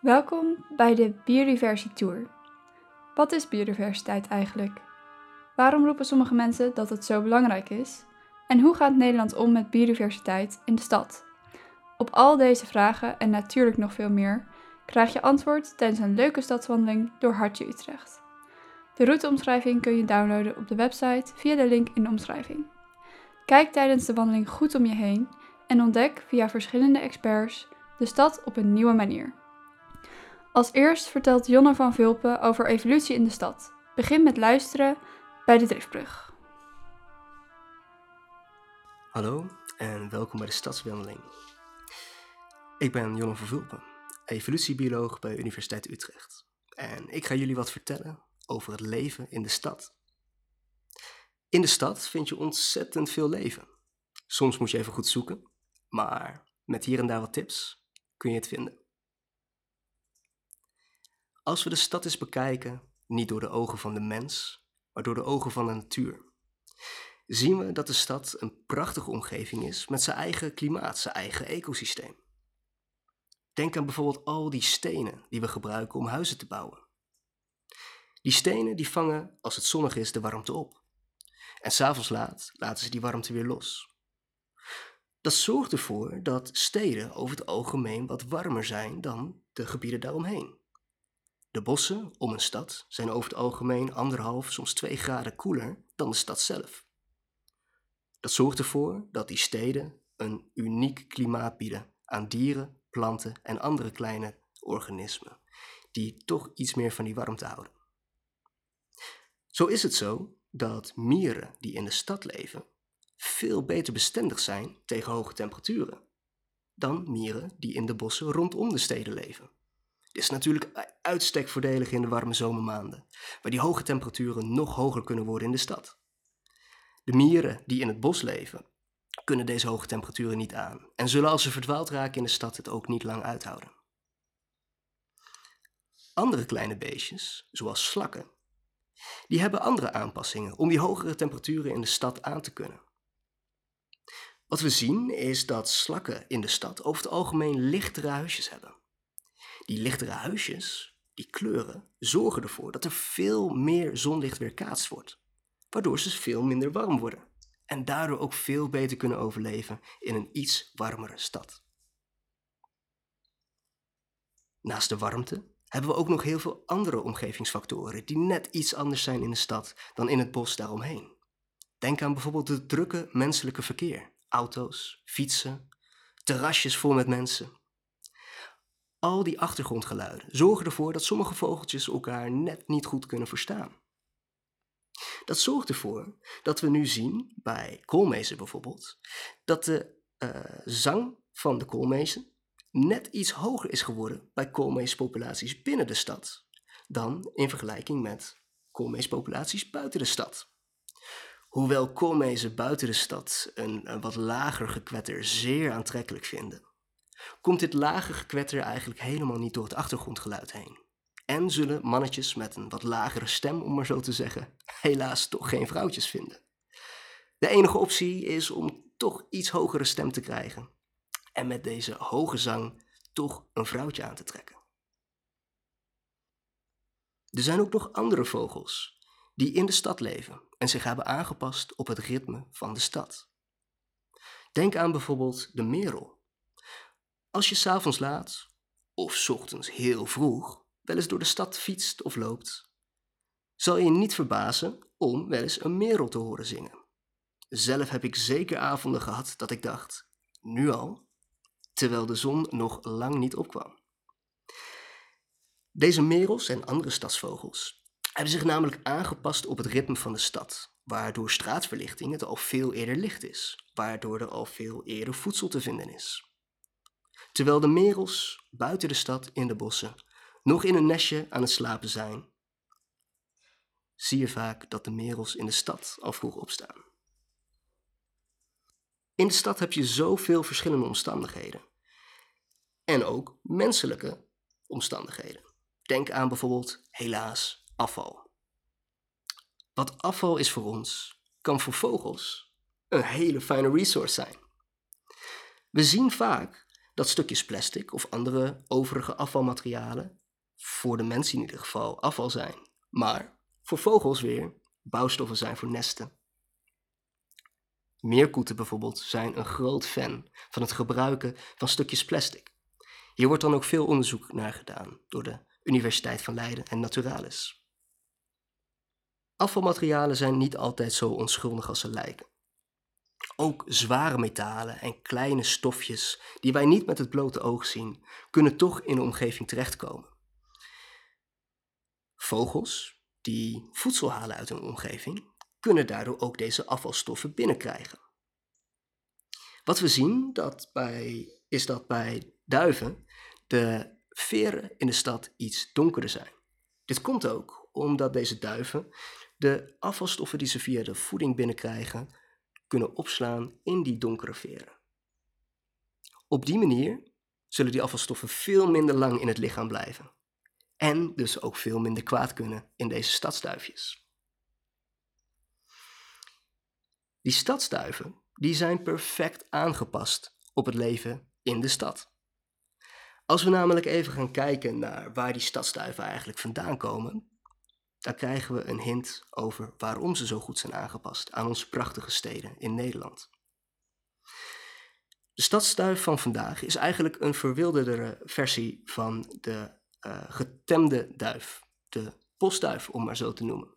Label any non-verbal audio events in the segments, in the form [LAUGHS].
Welkom bij de Biodiversie Tour. Wat is biodiversiteit eigenlijk? Waarom roepen sommige mensen dat het zo belangrijk is? En hoe gaat Nederland om met biodiversiteit in de stad? Op al deze vragen en natuurlijk nog veel meer krijg je antwoord tijdens een leuke stadswandeling door Hartje Utrecht. De routeomschrijving kun je downloaden op de website via de link in de omschrijving. Kijk tijdens de wandeling goed om je heen en ontdek via verschillende experts de stad op een nieuwe manier. Als eerst vertelt Jonne van Vulpen over evolutie in de stad. Begin met luisteren bij de Driftbrug. Hallo en welkom bij de Stadswandeling. Ik ben Jonne van Vulpen, evolutiebioloog bij Universiteit Utrecht. En ik ga jullie wat vertellen over het leven in de stad. In de stad vind je ontzettend veel leven. Soms moet je even goed zoeken, maar met hier en daar wat tips kun je het vinden. Als we de stad eens bekijken, niet door de ogen van de mens, maar door de ogen van de natuur, zien we dat de stad een prachtige omgeving is met zijn eigen klimaat, zijn eigen ecosysteem. Denk aan bijvoorbeeld al die stenen die we gebruiken om huizen te bouwen. Die stenen die vangen, als het zonnig is, de warmte op. En s'avonds laat laten ze die warmte weer los. Dat zorgt ervoor dat steden over het algemeen wat warmer zijn dan de gebieden daaromheen. De bossen om een stad zijn over het algemeen anderhalf, soms twee graden koeler dan de stad zelf. Dat zorgt ervoor dat die steden een uniek klimaat bieden aan dieren, planten en andere kleine organismen, die toch iets meer van die warmte houden. Zo is het zo dat mieren die in de stad leven veel beter bestendig zijn tegen hoge temperaturen dan mieren die in de bossen rondom de steden leven. Dit is natuurlijk uitstek voordelig in de warme zomermaanden, waar die hoge temperaturen nog hoger kunnen worden in de stad. De mieren die in het bos leven, kunnen deze hoge temperaturen niet aan en zullen als ze verdwaald raken in de stad het ook niet lang uithouden. Andere kleine beestjes, zoals slakken, die hebben andere aanpassingen om die hogere temperaturen in de stad aan te kunnen. Wat we zien is dat slakken in de stad over het algemeen lichtere huisjes hebben. Die lichtere huisjes, die kleuren, zorgen ervoor dat er veel meer zonlicht weerkaatst wordt, waardoor ze veel minder warm worden en daardoor ook veel beter kunnen overleven in een iets warmere stad. Naast de warmte hebben we ook nog heel veel andere omgevingsfactoren die net iets anders zijn in de stad dan in het bos daaromheen. Denk aan bijvoorbeeld het drukke menselijke verkeer, auto's, fietsen, terrasjes vol met mensen, al die achtergrondgeluiden zorgen ervoor dat sommige vogeltjes elkaar net niet goed kunnen verstaan. Dat zorgt ervoor dat we nu zien, bij koolmezen bijvoorbeeld, dat de uh, zang van de koolmezen net iets hoger is geworden bij koolmeespopulaties binnen de stad dan in vergelijking met koolmeespopulaties buiten de stad. Hoewel koolmezen buiten de stad een wat lager gekwetter zeer aantrekkelijk vinden, komt dit lage gekwetter eigenlijk helemaal niet door het achtergrondgeluid heen. En zullen mannetjes met een wat lagere stem, om maar zo te zeggen, helaas toch geen vrouwtjes vinden. De enige optie is om toch iets hogere stem te krijgen en met deze hoge zang toch een vrouwtje aan te trekken. Er zijn ook nog andere vogels die in de stad leven en zich hebben aangepast op het ritme van de stad. Denk aan bijvoorbeeld de merel, als je s'avonds laat, of ochtends heel vroeg, wel eens door de stad fietst of loopt, zal je niet verbazen om wel eens een merel te horen zingen. Zelf heb ik zeker avonden gehad dat ik dacht, nu al, terwijl de zon nog lang niet opkwam. Deze merels en andere stadsvogels hebben zich namelijk aangepast op het ritme van de stad, waardoor straatverlichting het al veel eerder licht is, waardoor er al veel eerder voedsel te vinden is. Terwijl de merels buiten de stad in de bossen nog in een nestje aan het slapen zijn, zie je vaak dat de merels in de stad al vroeg opstaan. In de stad heb je zoveel verschillende omstandigheden. En ook menselijke omstandigheden. Denk aan bijvoorbeeld, helaas, afval. Wat afval is voor ons, kan voor vogels een hele fijne resource zijn. We zien vaak dat stukjes plastic of andere overige afvalmaterialen, voor de mens in ieder geval, afval zijn, maar voor vogels weer bouwstoffen zijn voor nesten. Meerkoeten bijvoorbeeld zijn een groot fan van het gebruiken van stukjes plastic. Hier wordt dan ook veel onderzoek naar gedaan door de Universiteit van Leiden en Naturalis. Afvalmaterialen zijn niet altijd zo onschuldig als ze lijken. Ook zware metalen en kleine stofjes die wij niet met het blote oog zien, kunnen toch in de omgeving terechtkomen. Vogels, die voedsel halen uit hun omgeving, kunnen daardoor ook deze afvalstoffen binnenkrijgen. Wat we zien dat bij, is dat bij duiven de veren in de stad iets donkerder zijn. Dit komt ook omdat deze duiven de afvalstoffen die ze via de voeding binnenkrijgen kunnen opslaan in die donkere veren. Op die manier zullen die afvalstoffen veel minder lang in het lichaam blijven. En dus ook veel minder kwaad kunnen in deze stadsduifjes. Die stadsduiven die zijn perfect aangepast op het leven in de stad. Als we namelijk even gaan kijken naar waar die stadsduiven eigenlijk vandaan komen, dan krijgen we een hint over waarom ze zo goed zijn aangepast aan onze prachtige steden in Nederland. De stadsduif van vandaag is eigenlijk een verwilderdere versie van de uh, getemde duif, de postduif om maar zo te noemen.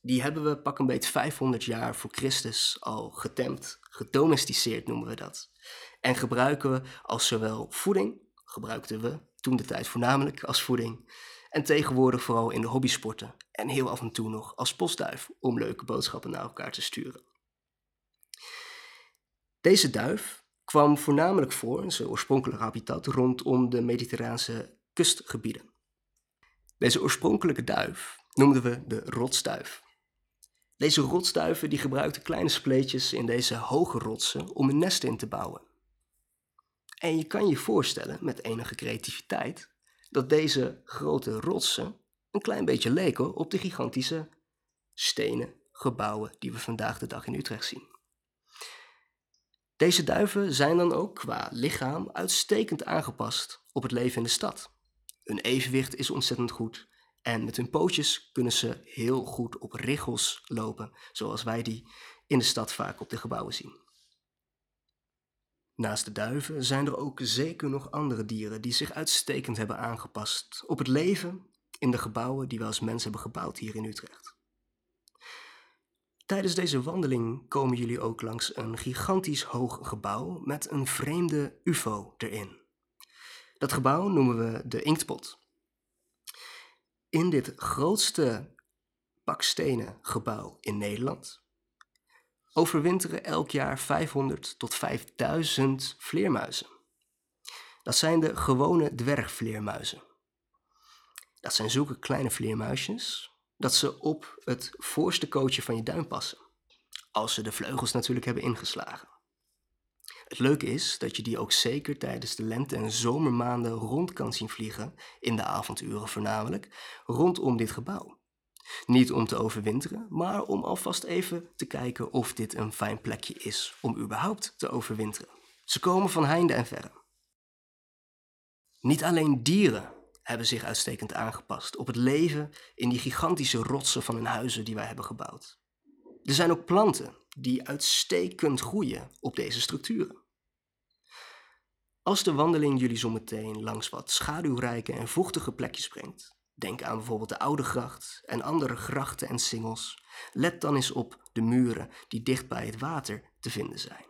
Die hebben we pak een beetje 500 jaar voor Christus al getemd, gedomesticeerd noemen we dat. En gebruiken we als zowel voeding, gebruikten we toen de tijd voornamelijk als voeding, en tegenwoordig vooral in de hobbysporten en heel af en toe nog als postduif om leuke boodschappen naar elkaar te sturen. Deze duif kwam voornamelijk voor in zijn oorspronkelijke habitat rondom de mediterraanse kustgebieden. Deze oorspronkelijke duif noemden we de rotsduif. Deze rotsduiven die gebruikten kleine spleetjes in deze hoge rotsen om een nest in te bouwen. En je kan je voorstellen, met enige creativiteit, dat deze grote rotsen een klein beetje leken op de gigantische stenen gebouwen die we vandaag de dag in Utrecht zien. Deze duiven zijn dan ook qua lichaam uitstekend aangepast op het leven in de stad. Hun evenwicht is ontzettend goed en met hun pootjes kunnen ze heel goed op richels lopen, zoals wij die in de stad vaak op de gebouwen zien. Naast de duiven zijn er ook zeker nog andere dieren die zich uitstekend hebben aangepast op het leven in de gebouwen die we als mens hebben gebouwd hier in Utrecht. Tijdens deze wandeling komen jullie ook langs een gigantisch hoog gebouw met een vreemde UFO erin. Dat gebouw noemen we de Inktpot. In dit grootste bakstenen gebouw in Nederland overwinteren elk jaar 500 tot 5000 vleermuizen. Dat zijn de gewone dwergvleermuizen. Dat zijn zulke kleine vleermuisjes dat ze op het voorste kootje van je duim passen. Als ze de vleugels natuurlijk hebben ingeslagen. Het leuke is dat je die ook zeker tijdens de lente- en zomermaanden rond kan zien vliegen, in de avonduren voornamelijk, rondom dit gebouw. Niet om te overwinteren, maar om alvast even te kijken of dit een fijn plekje is om überhaupt te overwinteren. Ze komen van heinde en verre. Niet alleen dieren hebben zich uitstekend aangepast op het leven in die gigantische rotsen van hun huizen die wij hebben gebouwd. Er zijn ook planten die uitstekend groeien op deze structuren. Als de wandeling jullie zometeen langs wat schaduwrijke en vochtige plekjes brengt, denk aan bijvoorbeeld de Oude Gracht en andere grachten en singels, let dan eens op de muren die dicht bij het water te vinden zijn.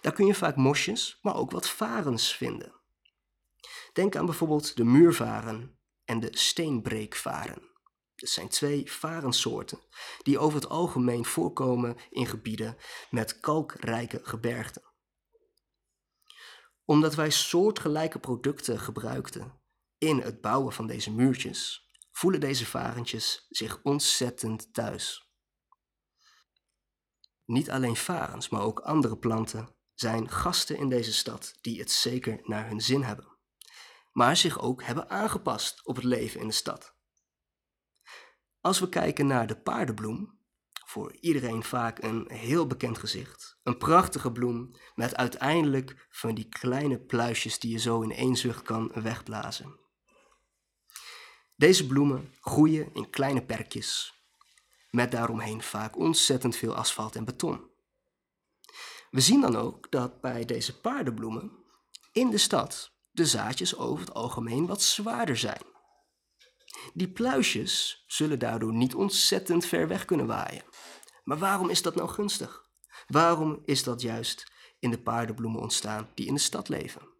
Daar kun je vaak mosjes, maar ook wat varens vinden. Denk aan bijvoorbeeld de muurvaren en de steenbreekvaren. Dat zijn twee varensoorten die over het algemeen voorkomen in gebieden met kalkrijke gebergten. Omdat wij soortgelijke producten gebruikten in het bouwen van deze muurtjes, voelen deze varentjes zich ontzettend thuis. Niet alleen varens, maar ook andere planten zijn gasten in deze stad die het zeker naar hun zin hebben maar zich ook hebben aangepast op het leven in de stad. Als we kijken naar de paardenbloem, voor iedereen vaak een heel bekend gezicht. Een prachtige bloem met uiteindelijk van die kleine pluisjes die je zo in één zucht kan wegblazen. Deze bloemen groeien in kleine perkjes, met daaromheen vaak ontzettend veel asfalt en beton. We zien dan ook dat bij deze paardenbloemen in de stad de zaadjes over het algemeen wat zwaarder zijn. Die pluisjes zullen daardoor niet ontzettend ver weg kunnen waaien. Maar waarom is dat nou gunstig? Waarom is dat juist in de paardenbloemen ontstaan die in de stad leven?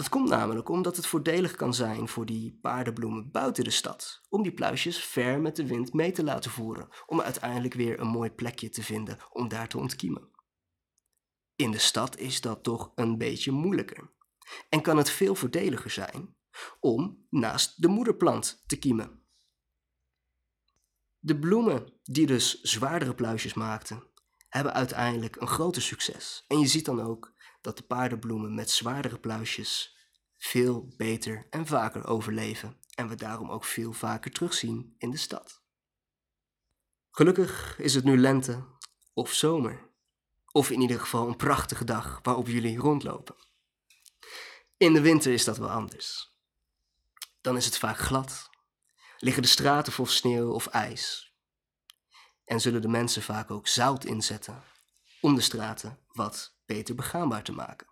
Dat komt namelijk omdat het voordelig kan zijn voor die paardenbloemen buiten de stad, om die pluisjes ver met de wind mee te laten voeren, om uiteindelijk weer een mooi plekje te vinden om daar te ontkiemen. In de stad is dat toch een beetje moeilijker en kan het veel voordeliger zijn om naast de moederplant te kiemen. De bloemen die dus zwaardere pluisjes maakten, hebben uiteindelijk een groter succes. En je ziet dan ook dat de paardenbloemen met zwaardere pluisjes veel beter en vaker overleven en we daarom ook veel vaker terugzien in de stad. Gelukkig is het nu lente of zomer, of in ieder geval een prachtige dag waarop jullie rondlopen. In de winter is dat wel anders. Dan is het vaak glad, liggen de straten vol sneeuw of ijs. En zullen de mensen vaak ook zout inzetten om de straten wat beter begaanbaar te maken.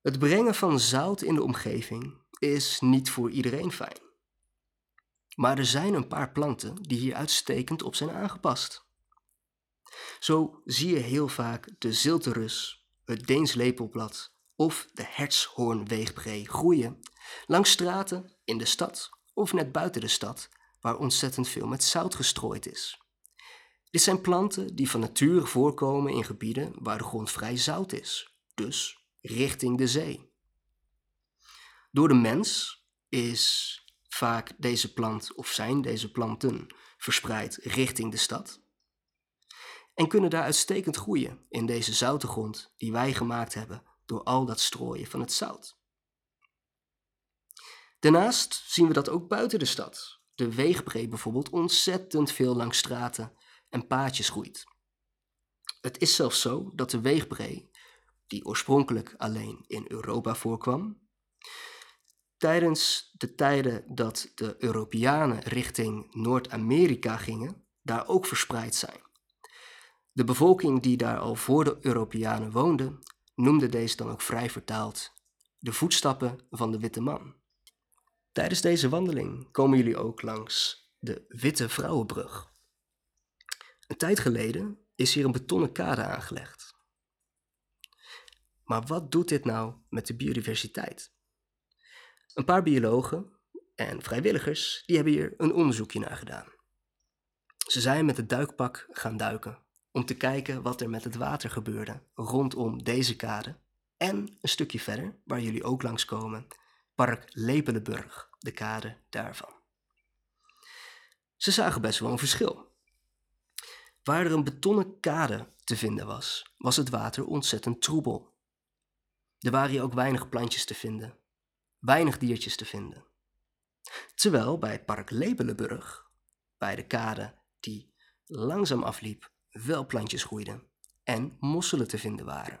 Het brengen van zout in de omgeving is niet voor iedereen fijn. Maar er zijn een paar planten die hier uitstekend op zijn aangepast. Zo zie je heel vaak de zilterus, het Deens lepelblad of de hertshoornweegbree groeien langs straten in de stad of net buiten de stad waar ontzettend veel met zout gestrooid is. Dit zijn planten die van nature voorkomen in gebieden waar de grond vrij zout is, dus richting de zee. Door de mens is vaak deze plant of zijn deze planten verspreid richting de stad en kunnen daar uitstekend groeien in deze zoute grond die wij gemaakt hebben door al dat strooien van het zout. Daarnaast zien we dat ook buiten de stad, de weegbree bijvoorbeeld, ontzettend veel langs straten en paadjes groeit. Het is zelfs zo dat de weegbree, die oorspronkelijk alleen in Europa voorkwam, tijdens de tijden dat de Europeanen richting Noord-Amerika gingen, daar ook verspreid zijn. De bevolking die daar al voor de Europeanen woonde, noemde deze dan ook vrij vertaald de voetstappen van de witte man. Tijdens deze wandeling komen jullie ook langs de Witte Vrouwenbrug. Een tijd geleden is hier een betonnen kade aangelegd. Maar wat doet dit nou met de biodiversiteit? Een paar biologen en vrijwilligers die hebben hier een onderzoekje naar gedaan. Ze zijn met het duikpak gaan duiken om te kijken wat er met het water gebeurde rondom deze kade en een stukje verder, waar jullie ook langskomen, Park Lepelenburg, de kade daarvan. Ze zagen best wel een verschil. Waar er een betonnen kade te vinden was, was het water ontzettend troebel. Er waren hier ook weinig plantjes te vinden, weinig diertjes te vinden. Terwijl bij Park Lepelenburg, bij de kade die langzaam afliep, wel plantjes groeiden en mosselen te vinden waren.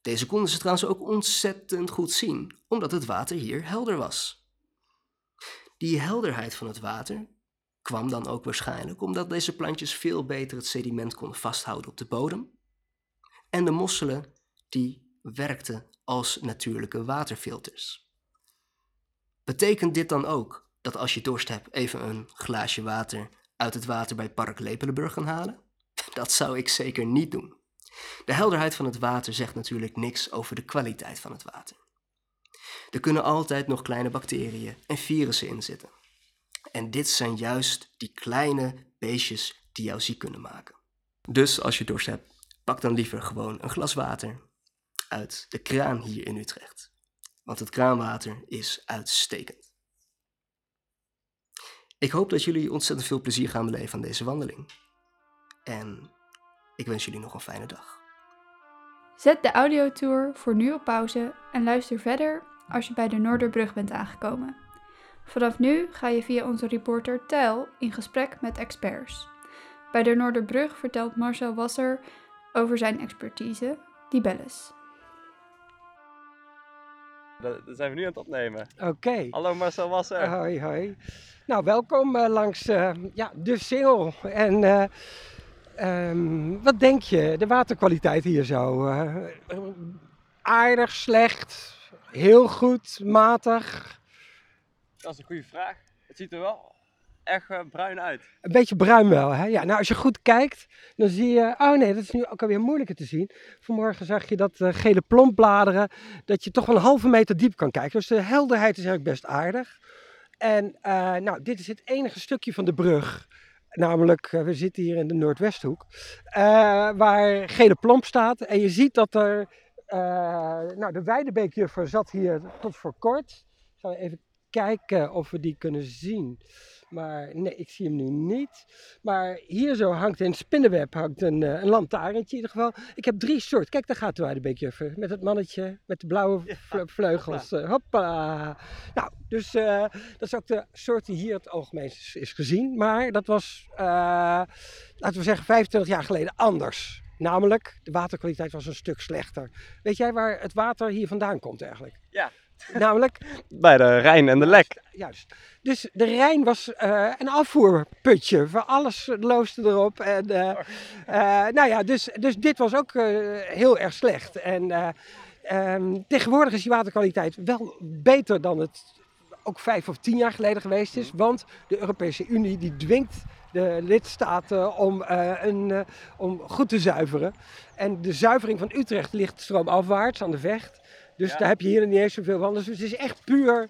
Deze konden ze trouwens ook ontzettend goed zien, omdat het water hier helder was. Die helderheid van het water kwam dan ook waarschijnlijk omdat deze plantjes veel beter het sediment konden vasthouden op de bodem. En de mosselen die werkten als natuurlijke waterfilters. Betekent dit dan ook dat als je dorst hebt even een glaasje water uit het water bij Park Lepelenburg gaan halen? Dat zou ik zeker niet doen. De helderheid van het water zegt natuurlijk niks over de kwaliteit van het water. Er kunnen altijd nog kleine bacteriën en virussen in zitten. En dit zijn juist die kleine beestjes die jou ziek kunnen maken. Dus als je dorst hebt, pak dan liever gewoon een glas water uit de kraan hier in Utrecht. Want het kraanwater is uitstekend. Ik hoop dat jullie ontzettend veel plezier gaan beleven aan deze wandeling. En ik wens jullie nog een fijne dag. Zet de audiotour voor nu op pauze en luister verder als je bij de Noorderbrug bent aangekomen. Vanaf nu ga je via onze reporter Tel in gesprek met experts. Bij de Noorderbrug vertelt Marcel Wasser over zijn expertise, libelles. Dat dat zijn we nu aan het opnemen. Oké. Hallo Marcel Wasser. Hoi, hoi. Nou, welkom eh, langs eh, ja, de Singel. En eh, ehm, wat denk je, de waterkwaliteit hier zo? Eh, aardig, slecht, heel goed, matig? Dat is een goede vraag. Het ziet er wel echt eh, bruin uit. Een beetje bruin wel, hè? Ja, nou als je goed kijkt, dan zie je... Oh nee, dat is nu ook alweer moeilijker te zien. Vanmorgen zag je dat eh, gele plombladeren, dat je toch wel een halve meter diep kan kijken. Dus de helderheid is eigenlijk best aardig. En eh, nou, dit is het enige stukje van de brug. Namelijk, we zitten hier in de Noordwesthoek, waar gele plomp staat. En je ziet dat er, nou de Weidebeekjuffer zat hier tot voor kort. Ik zal even kijken of we die kunnen zien. Maar nee, ik zie hem nu niet. Maar hier zo hangt in het spinnenweb hangt een, eh, een lantaarntje in ieder geval. Ik heb drie soorten. Kijk, daar gaat de Weidebeekjuffer. Met het mannetje met de blauwe vle- [LAUGHS] vleugels. Eh, Hoppa. Nou, dus eh, dat is ook de soort die hier het algemeen is, is gezien. Maar dat was, laten we zeggen, 25 jaar geleden anders. Namelijk, de waterkwaliteit was een stuk slechter. Weet jij waar het water hier vandaan komt eigenlijk? Ja. [LAUGHS] Namelijk, Bij de Rijn en de Lek. Juist. Dus de Rijn was eh, een afvoerputje. Voor alles loosde erop. En, eh, eh, nou ja, dus, dus dit was ook heel erg slecht. En eh, ehm, tegenwoordig is die waterkwaliteit wel beter dan het ook vijf of tien jaar geleden geweest is. Want de Europese Unie die dwingt de lidstaten om, een, om goed te zuiveren. En de zuivering van Utrecht ligt stroomafwaarts aan de vecht. Dus Ja. daar heb je hier niet eens zoveel van. Dus het is echt puur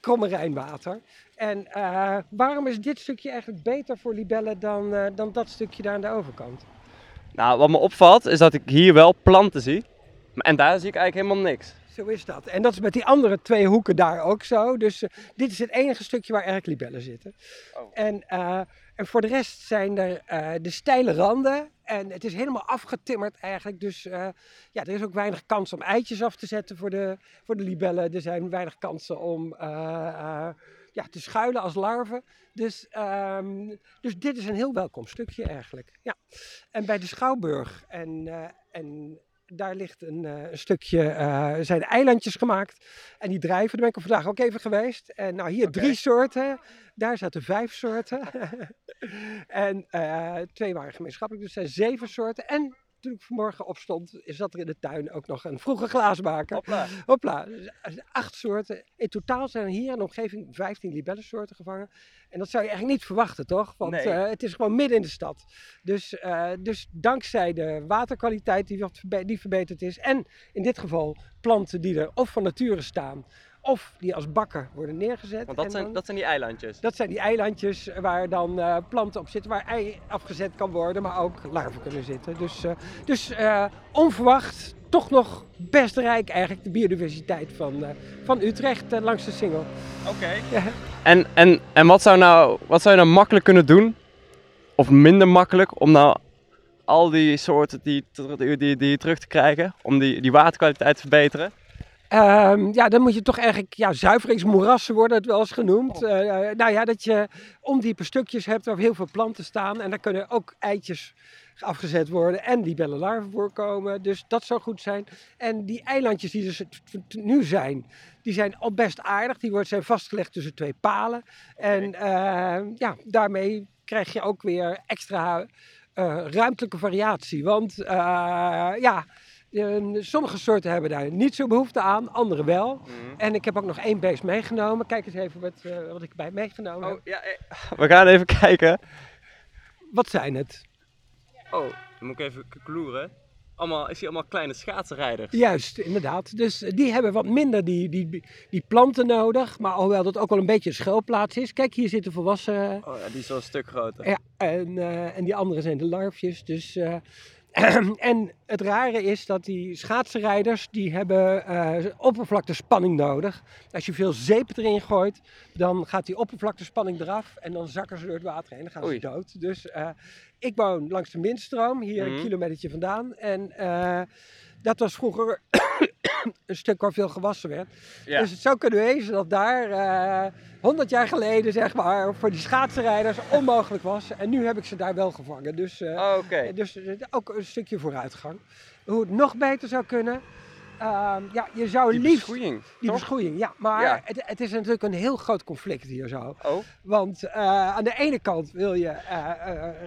kromme Rijnwater. En eh, waarom is dit stukje eigenlijk beter voor libellen dan, eh, dan dat stukje daar aan de overkant? Nou, wat me opvalt is dat ik hier wel planten zie. En daar zie ik eigenlijk helemaal niks. Zo is dat. En dat is met die andere twee hoeken daar ook zo. Dus eh, dit is het enige stukje waar eigenlijk libellen zitten. Oh. En, en voor de rest zijn er eh, de steile randen. En het is helemaal afgetimmerd eigenlijk. Dus eh, ja, er is ook weinig kans om eitjes af te zetten voor de, voor de libellen. Er zijn weinig kansen om eh, ja, te schuilen als larven. Dus, ehm, dus dit is een heel welkom stukje eigenlijk. Ja. En bij de Schouwburg en, en daar ligt een, eh, een stukje, eh, zijn eilandjes gemaakt. En die drijven, daar ben ik er vandaag ook even geweest. En nou, hier drie soorten, daar zaten vijf soorten. [LAUGHS] en eh, twee waren gemeenschappelijk, dus er zijn zeven soorten. En toen ik vanmorgen opstond, zat er in de tuin ook nog een vroege glaasmaker. Hopla. Hopla, dus acht soorten. In totaal zijn er hier in de omgeving 15 libellensoorten gevangen. En dat zou je eigenlijk niet verwachten, toch? Want Nee. eh, het is gewoon midden in de stad. Dus, eh, dus dankzij de waterkwaliteit die, wat die verbeterd is. En in dit geval planten die er of van nature staan. Of die als bakken worden neergezet. Want dat En zijn, dan- dat zijn die eilandjes. dat zijn die eilandjes waar dan eh, planten op zitten, waar ei afgezet kan worden, maar ook larven kunnen zitten. Dus, eh, dus eh, onverwacht, toch nog best rijk eigenlijk de biodiversiteit van, eh, van Utrecht langs de Singel. Oké. Ja. En, en, en wat, zou nou, wat zou je nou makkelijk kunnen doen? Of minder makkelijk om nou al die soorten die, die, die, die terug te krijgen? Om die, die waterkwaliteit te verbeteren? Ehm, ja, dan moet je toch eigenlijk, ja, zuiveringsmoerassen worden het wel eens genoemd. Eh, eh, nou ja, dat je ondiepe stukjes hebt waar heel veel planten staan en daar kunnen ook eitjes afgezet worden en die larven voorkomen. Dus dat zou goed zijn. En die eilandjes die er t- nu zijn, die zijn al best aardig. Die worden, zijn vastgelegd tussen twee palen. En eh, ja, daarmee krijg je ook weer extra eh, ruimtelijke variatie. Want ja, sommige soorten hebben daar niet zo behoefte aan, andere wel. En ik heb ook nog één beest meegenomen. Kijk eens even wat, eh, wat ik bij meegenomen heb. Oh, ja, eh, we gaan even [LAUGHS] kijken. Wat zijn het? Oh, dan moet ik even kloeren. Allemaal, ik zie allemaal kleine schaatsenrijders. Juist, inderdaad. Dus eh, die hebben wat minder die, die, die planten nodig. Maar alhoewel dat ook wel een beetje een schuilplaats is. Kijk, hier zitten volwassen. Oh ja, die is wel een stuk groter. Ja, en, en die andere zijn de larfjes. Dus, [CLEARS THROAT] en het rare is dat die schaatsenrijders, die hebben eh, oppervlaktespanning nodig. Als je veel zeep erin gooit, dan gaat die oppervlaktespanning eraf. En dan zakken ze door het water heen en dan gaan Oei. ze dood. Dus eh, ik woon langs de Minstroom, hier Mhm. een kilometertje vandaan. En eh, dat was vroeger [COUGHS] een stuk waar veel gewassen werd. Ja. Dus het zou kunnen wezen dat daar eh 100 jaar geleden, zeg maar, voor die schaatsenrijders onmogelijk was. En nu heb ik ze daar wel gevangen. Dus, eh, Oh, dus ook een stukje vooruitgang. Hoe het nog beter zou kunnen. ehm, ja, je zou Die liefst. beschoeiing, Die beschoeiing, ja. Maar Ja. Het, het is natuurlijk een heel groot conflict hier zo. Oh, Want eh, aan de ene kant wil je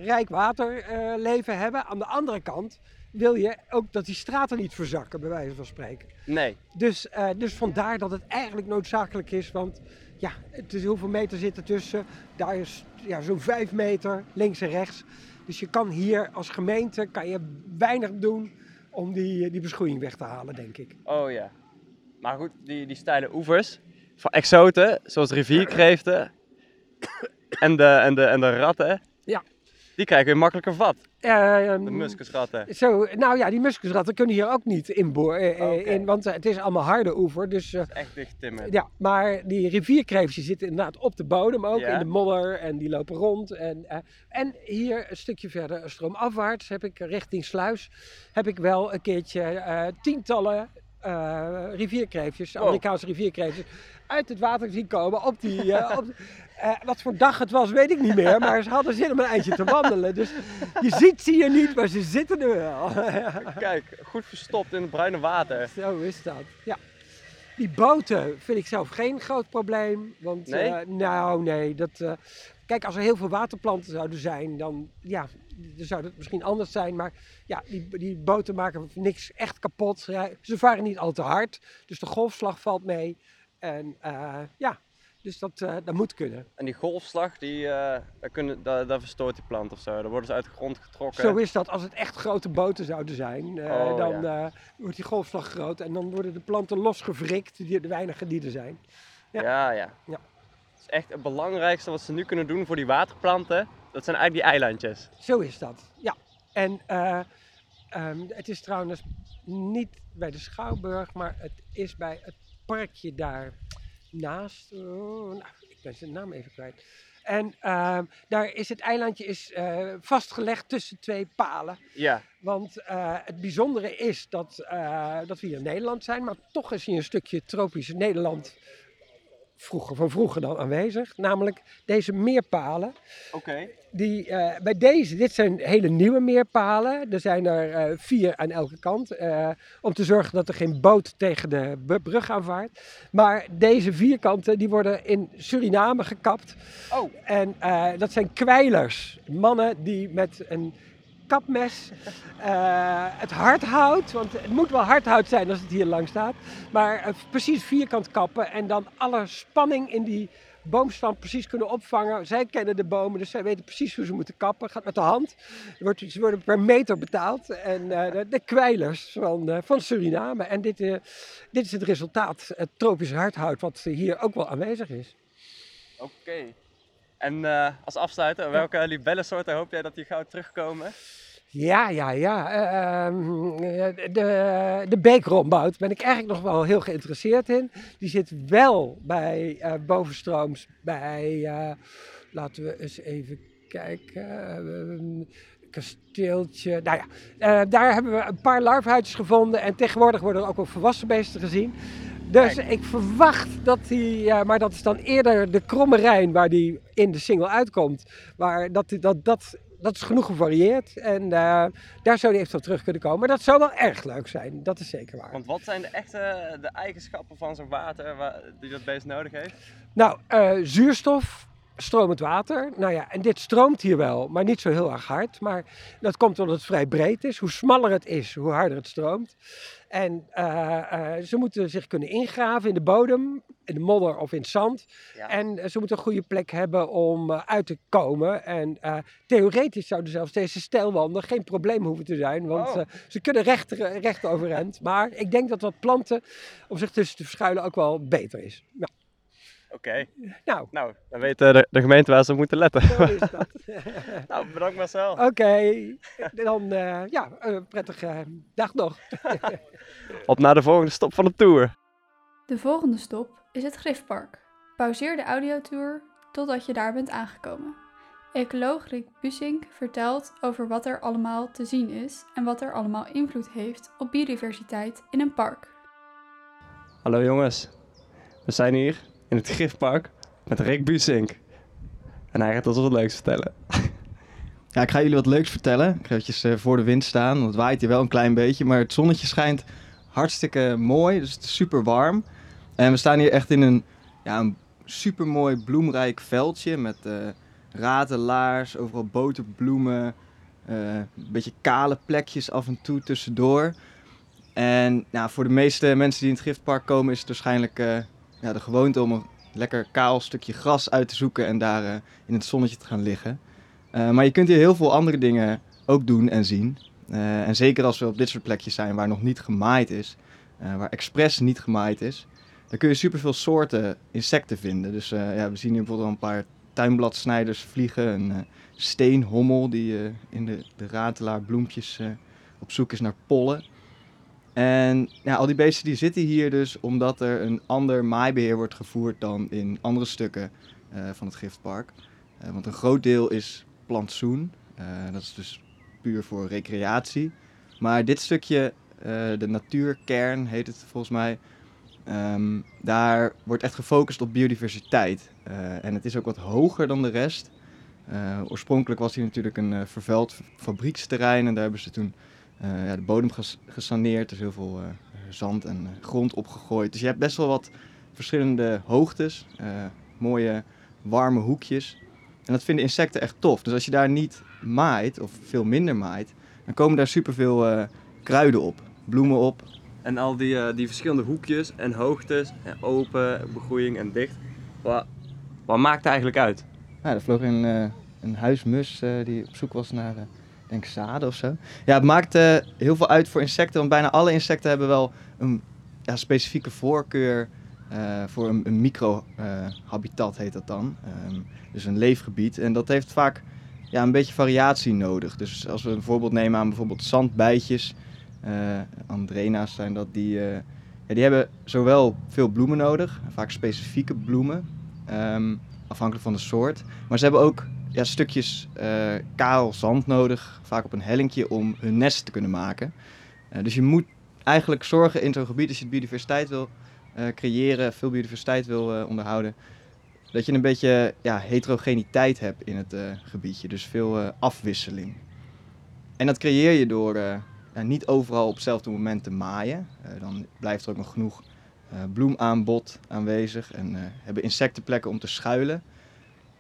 rijk waterleven hebben. Aan de andere kant wil je ook dat die straten niet verzakken, bij wijze van spreken. nee. Dus, eh, dus vandaar dat het eigenlijk noodzakelijk is. Want ja, het is hoeveel meter zit er tussen? Daar is ja, zo'n vijf meter links en rechts. Dus je kan hier als gemeente kan je weinig doen om die, die beschoeiing weg te halen, denk ik. Oh ja. Maar goed, die, die steile oevers van exoten, zoals rivierkreeften [COUGHS] en de, en de, en de ratten, Ja. Die krijgen weer makkelijker vat. De muskusratten. Zo, nou ja, die muskusratten kunnen hier ook niet inboor, eh, eh, in, want eh, het is allemaal harde oever. Dus eh, Echt dicht timmen. ja, maar die rivierkreeftjes zitten inderdaad op de bodem ook, Ja. in de modder en die lopen rond. En, en hier een stukje verder, stroomafwaarts, heb ik richting Sluis, heb ik wel een keertje tientallen eh, rivierkreeftjes. Amerikaanse rivierkreeftjes, uit het water zien komen op die... eh, [LAUGHS] op, eh, wat voor dag het was, weet ik niet meer, maar ze hadden zin om een eindje te wandelen. Dus je ziet ze hier niet, maar ze zitten er wel. [LAUGHS] Kijk, goed verstopt in het bruine water. Zo is dat. Ja. Die boten vind ik zelf geen groot probleem. Want, Nee? eh, nou, nee. Dat, kijk, als er heel veel waterplanten zouden zijn, dan, ja, dan zou het misschien anders zijn. Maar ja, die, die boten maken niks echt kapot. Ze varen niet al te hard. Dus de golfslag valt mee. En eh, ja, dus dat, eh, dat moet kunnen. En die golfslag, die, eh, daar, kunnen, daar, daar verstoort die plant of zo. Dan worden ze uit de grond getrokken. Zo is dat. Als het echt grote boten zouden zijn, Oh, dan wordt die golfslag groot. En dan worden de planten losgewrikt, die, de weinige die er zijn. Ja, Ja. ja. Is echt het belangrijkste wat ze nu kunnen doen voor die waterplanten. Dat zijn eigenlijk die eilandjes. Zo is dat, ja. En eh, ehm, het is trouwens niet bij de Schouwburg, maar het is bij het parkje daar naast. Oh, nou, ik ben zijn naam even kwijt. En ehm, daar is het eilandje is, eh, vastgelegd tussen twee palen. Ja, Want eh, het bijzondere is dat, eh, dat we hier in Nederland zijn, maar toch is hier een stukje tropisch Nederland vroeger, van vroeger dan aanwezig. Namelijk deze meerpalen. oké. Die, eh, bij deze, dit zijn hele nieuwe meerpalen. Er zijn er eh, vier aan elke kant. eh, om te zorgen dat er geen boot tegen de brug aanvaart. Maar deze vierkanten die worden in Suriname gekapt. Oh, En dat zijn kwijlers. Mannen die met een kapmes eh, het hardhout, want het moet wel hardhout zijn als het hier lang staat. Maar eh, precies vierkant kappen en dan alle spanning in die boomstam precies kunnen opvangen. Zij kennen de bomen, dus zij weten precies hoe ze moeten kappen. Gaat met de hand. Ze worden per meter betaald. En eh, de, de kwijlers van, van Suriname. En dit, dit is het resultaat, het tropische hardhout, wat hier ook wel aanwezig is. oké. En eh, als afsluiter, welke libellensoorten hoop jij dat die gauw terugkomen? Ja, ja, ja. Eh, ehm, eh, de, de beekrombout ben ik eigenlijk nog wel heel geïnteresseerd in. Die zit wel bij bovenstrooms bij, laten we eens even kijken, eh, kasteeltje. Nou ja, daar hebben we een paar larfhuidjes gevonden en tegenwoordig worden er ook wel volwassen beesten gezien. Dus Kijk. ik verwacht dat ja, maar dat is dan eerder de kromme Rijn waar die in de single uitkomt. Waar dat, dat, dat, dat is genoeg gevarieerd en eh, daar zou die eventueel terug kunnen komen. Maar dat zou wel erg leuk zijn, dat is zeker waar. Want wat zijn de echte de eigenschappen van zo'n water waar, die dat beest nodig heeft? Nou, eh, zuurstof, stromend water. Nou ja, en dit stroomt hier wel, maar niet zo heel erg hard. Maar dat komt omdat het vrij breed is. Hoe smaller het is, hoe harder het stroomt. En eh, eh, ze moeten zich kunnen ingraven in de bodem, in de modder of in het zand. Ja. En ze moeten een goede plek hebben om eh, uit te komen. En theoretisch zouden zelfs deze stijlwanden geen probleem hoeven te zijn. Want Oh. ze kunnen recht, recht overeind. Maar ik denk dat wat planten om zich tussen te verschuilen ook wel beter is. Nou, Oké, nou nou, dan weet eh, de, de gemeente waar ze moeten letten. zo is [LAUGHS] dat. nou, bedankt Marcel. Oké, dan eh, ja, een prettige dag nog. [LAUGHS] Op naar de volgende stop van de tour. De volgende stop is het Griffpark. Pauzeer de audiotour totdat je daar bent aangekomen. Ecoloog Rick Busink vertelt over wat er allemaal te zien is en wat er allemaal invloed heeft op biodiversiteit in een park. Hallo jongens, we zijn hier in het Gifpark met Rick Busink. En hij gaat ons wat leuks vertellen. Ja, ik ga jullie wat leuks vertellen. Ik ga eventjes eh, voor de wind staan, want het waait hier wel een klein beetje. Maar het zonnetje schijnt hartstikke mooi, dus het is super warm. En we staan hier echt in een, ja, een super mooi bloemrijk veldje met uh, ratelaars, overal boterbloemen, uh, een beetje kale plekjes af en toe tussendoor. En nou, voor de meeste mensen die in het giftpark komen is het waarschijnlijk ja, de gewoonte om een lekker kaal stukje gras uit te zoeken en daar in het zonnetje te gaan liggen. maar je kunt hier heel veel andere dingen ook doen en zien. en zeker als we op dit soort plekjes zijn waar nog niet gemaaid is, waar expres niet gemaaid is, dan kun je superveel soorten insecten vinden. Dus ja, we zien hier bijvoorbeeld al een paar tuinbladsnijders vliegen. Een steenhommel die in de, de ratelaar bloempjes op zoek is naar pollen. En al die beesten die zitten hier dus omdat er een ander maaibeheer wordt gevoerd dan in andere stukken van het giftpark. want een groot deel is plantsoen. dat is dus puur voor recreatie. Maar dit stukje, de natuurkern heet het volgens mij, Ehm, daar wordt echt gefocust op biodiversiteit. En het is ook wat hoger dan de rest. Oorspronkelijk was hier natuurlijk een vervuild fabrieksterrein en daar hebben ze toen ja, de bodem ges gesaneerd. Er is heel veel zand en grond opgegooid. Dus je hebt best wel wat verschillende hoogtes, mooie warme hoekjes. En dat vinden insecten echt tof. Dus als je daar niet maait, of veel minder maait, dan komen daar superveel kruiden op, bloemen op, en al die, uh, die verschillende hoekjes en hoogtes, en open, begroeiing en dicht. Wat, wat maakt het eigenlijk uit? Ja, er vloog een, uh, een huismus uh, die op zoek was naar, denk zaden of zo. Ja, het maakt heel veel uit voor insecten, want bijna alle insecten hebben wel een ja, specifieke voorkeur voor een, een micro-habitat, heet dat dan. Um, dus een leefgebied. En dat heeft vaak ja, een beetje variatie nodig. Dus als we een voorbeeld nemen aan bijvoorbeeld zandbijtjes Andrena's zijn dat, die, ja, die hebben zowel veel bloemen nodig, vaak specifieke bloemen, um, afhankelijk van de soort. Maar ze hebben ook ja, stukjes uh, kaal zand nodig, vaak op een hellinkje, om hun nest te kunnen maken. dus je moet eigenlijk zorgen in zo'n gebied, als je biodiversiteit wil creëren, veel biodiversiteit wil onderhouden, dat je een beetje ja, heterogeniteit hebt in het gebiedje. Dus veel afwisseling. En dat creëer je door niet overal op hetzelfde moment te maaien. Dan blijft er ook nog genoeg bloemaanbod aanwezig en hebben insecten plekken om te schuilen.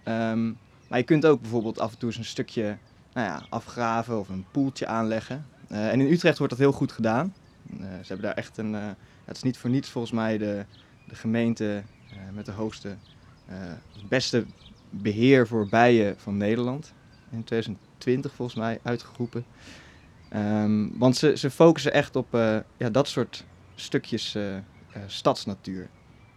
Um, maar je kunt ook bijvoorbeeld af en toe eens een stukje nou ja, afgraven of een poeltje aanleggen. en in Utrecht wordt dat heel goed gedaan. ze hebben daar echt een. het is niet voor niets volgens mij de, de gemeente met de hoogste, beste beheer voor bijen van Nederland. In 2020 volgens mij uitgeroepen. Um, want ze, ze focussen echt op uh, ja, dat soort stukjes uh, uh, stadsnatuur.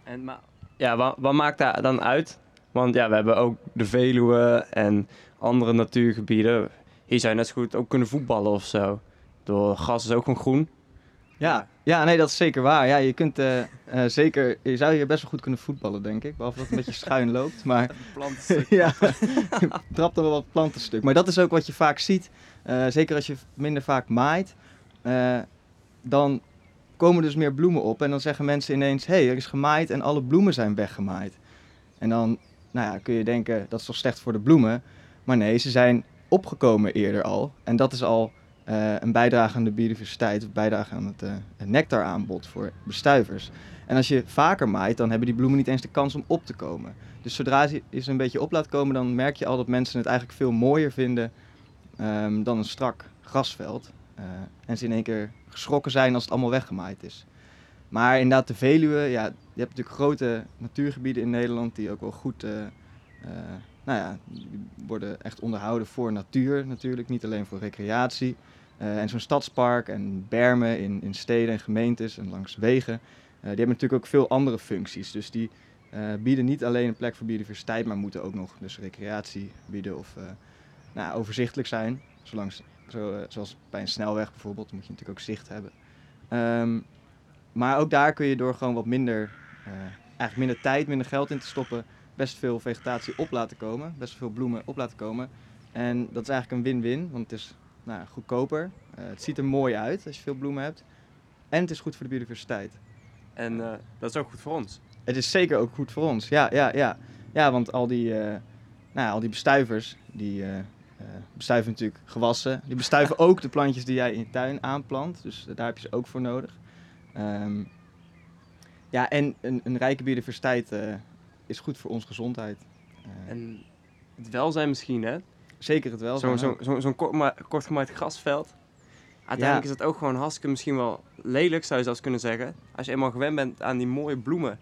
En, maar, ja, wat, wat maakt daar dan uit? Want ja, we hebben ook de Veluwe en andere natuurgebieden. Hier zou je net zo goed ook kunnen voetballen of zo. Door gras is ook gewoon groen. Ja, ja, nee, dat is zeker waar. Ja, je kunt uh, uh, zeker, je zou hier best wel goed kunnen voetballen, denk ik. Behalve dat het een beetje schuin loopt. Maar [LAUGHS] [LAUGHS] ja, [LAUGHS] trapt er wel wat plantenstuk. Maar dat is ook wat je vaak ziet. Uh, zeker als je minder vaak maait. dan komen dus meer bloemen op. En dan zeggen mensen ineens, hé, hey, er is gemaaid en alle bloemen zijn weggemaaid. En dan nou ja, kun je denken, dat is toch slecht voor de bloemen. Maar nee, ze zijn opgekomen eerder al. En dat is al uh, een bijdrage aan de biodiversiteit, een bijdrage aan het, uh, nectaraanbod voor bestuivers. En als je vaker maait, dan hebben die bloemen niet eens de kans om op te komen. Dus zodra ze een beetje op laat komen, dan merk je al dat mensen het eigenlijk veel mooier vinden um, dan een strak grasveld. Uh, en ze in één keer geschrokken zijn als het allemaal weggemaaid is. Maar inderdaad, de Veluwe, ja, je hebt natuurlijk grote natuurgebieden in Nederland die ook wel goed nou ja, worden echt onderhouden voor natuur natuurlijk, niet alleen voor recreatie. Uh, en zo'n stadspark en bermen in, in steden en gemeentes en langs wegen, die hebben natuurlijk ook veel andere functies. Dus die bieden niet alleen een plek voor biodiversiteit, maar moeten ook nog dus recreatie bieden of nou, overzichtelijk zijn. Zo, zoals bij een snelweg bijvoorbeeld, moet je natuurlijk ook zicht hebben. Um, maar ook daar kun je door gewoon wat minder, eigenlijk minder tijd, minder geld in te stoppen, best veel vegetatie op laten komen, best veel bloemen op laten komen. En dat is eigenlijk een win-win, want het is nou, goedkoper. Eh, het ziet er mooi uit als je veel bloemen hebt. En het is goed voor de biodiversiteit. En eh, dat is ook goed voor ons. Het is zeker ook goed voor ons. Ja, ja, ja. Ja, want al die, eh, nou al die bestuivers, die eh, eh, bestuiven natuurlijk gewassen. Die bestuiven [LAUGHS] ook de plantjes die jij in je tuin aanplant. Dus daar heb je ze ook voor nodig. Ehm, ja, en een, een rijke biodiversiteit eh, is goed voor onze gezondheid. Eh, En het welzijn misschien, hè? zeker het wel. Zo'n zo, zo, kort, ma- kort gemaaid grasveld. Uiteindelijk is het ook gewoon hartstikke misschien wel lelijk, zou je zelfs kunnen zeggen. Als je eenmaal gewend bent aan die mooie bloemen.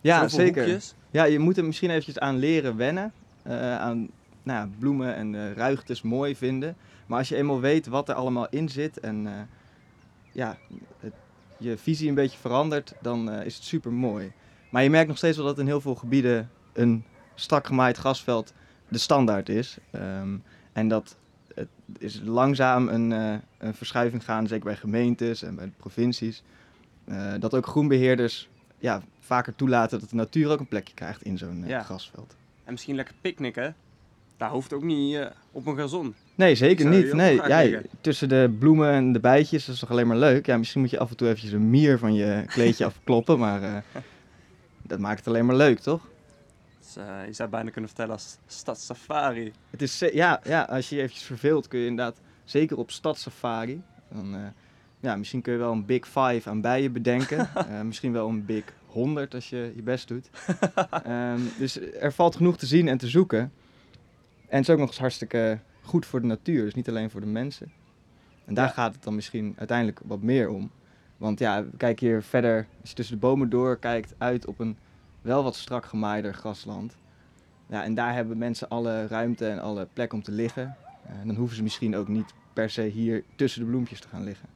ja, Zoveel zeker. hoekjes. Ja, je moet er misschien eventjes aan leren wennen. eh, aan nou ja, bloemen en eh, ruigtes mooi vinden. Maar als je eenmaal weet wat er allemaal in zit en ja, het- je visie een beetje verandert, dan eh, is het super mooi. Maar je merkt nog steeds wel dat in heel veel gebieden een strak gemaaid grasveld de standaard is. Ehm, en dat het is langzaam een, eh, een verschuiving gaan, zeker bij gemeentes en bij provincies. eh, dat ook groenbeheerders ja, vaker toelaten dat de natuur ook een plekje krijgt in zo'n Ja. grasveld. En misschien lekker picknicken. Daar hoeft ook niet op een gazon. Nee, zeker niet. Nee, liggen? tussen de bloemen en de bijtjes dat is toch alleen maar leuk. Ja, misschien moet je af en toe eventjes een mier van je kleedje [LAUGHS] afkloppen, maar eh, dat maakt het alleen maar leuk, toch? Dus, eh, je zou bijna kunnen vertellen als stadssafari. Het is, ja, ja, als je je eventjes verveelt kun je inderdaad, zeker op stadssafari, dan, eh, ja, misschien kun je wel een big five aan bijen bedenken. [LAUGHS] Eh, misschien wel een big 100 als je je best doet. Ehm, dus er valt genoeg te zien en te zoeken. En het is ook nog eens hartstikke goed voor de natuur, dus niet alleen voor de mensen. En daar Ja. gaat het dan misschien uiteindelijk wat meer om. Want ja, kijk hier verder, als je tussen de bomen door kijkt, uit op een wel wat strak gemaaide grasland. Ja, en daar hebben mensen alle ruimte en alle plek om te liggen. Eh, dan hoeven ze misschien ook niet per se hier tussen de bloempjes te gaan liggen.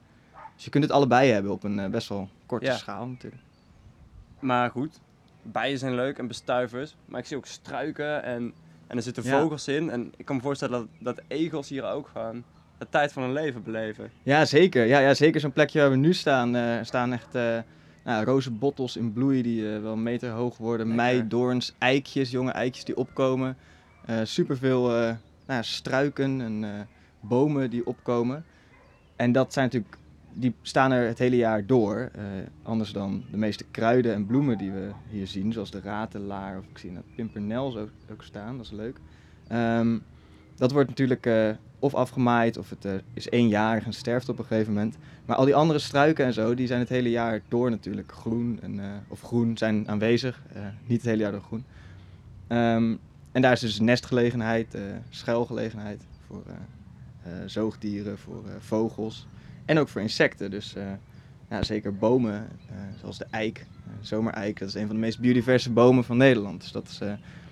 Dus je kunt het allebei hebben op een eh, best wel korte Ja. schaal natuurlijk. Maar goed, bijen zijn leuk en bestuivers. Maar ik zie ook struiken en, en er zitten Ja. vogels in. En ik kan me voorstellen dat, dat egels hier ook gewoon de tijd van hun leven beleven. Ja, zeker. Ja, ja, zeker zo'n plekje waar we nu staan. er staan echt eh nou, rozenbottels in bloei die eh, wel een meter hoog worden. Meidoorns, eikjes, jonge eikjes die opkomen. Superveel nou, struiken en bomen die opkomen. En dat zijn natuurlijk, die staan er het hele jaar door. eh, anders dan de meeste kruiden en bloemen die we hier zien. Zoals de ratelaar of ik zie dat pimpernel ook, ook staan. Dat is leuk. Ehm, dat wordt natuurlijk eh, of afgemaaid of het eh, is eenjarig en sterft op een gegeven moment. Maar al die andere struiken en zo, die zijn het hele jaar door natuurlijk groen. En, of groen zijn aanwezig, niet het hele jaar door groen. Ehm, en daar is dus nestgelegenheid, schuilgelegenheid voor zoogdieren, voor vogels en ook voor insecten. Dus eh, ja, zeker bomen, eh, zoals de eik, eh, zomereik, dat is een van de meest biodiverse bomen van Nederland. Dus dat is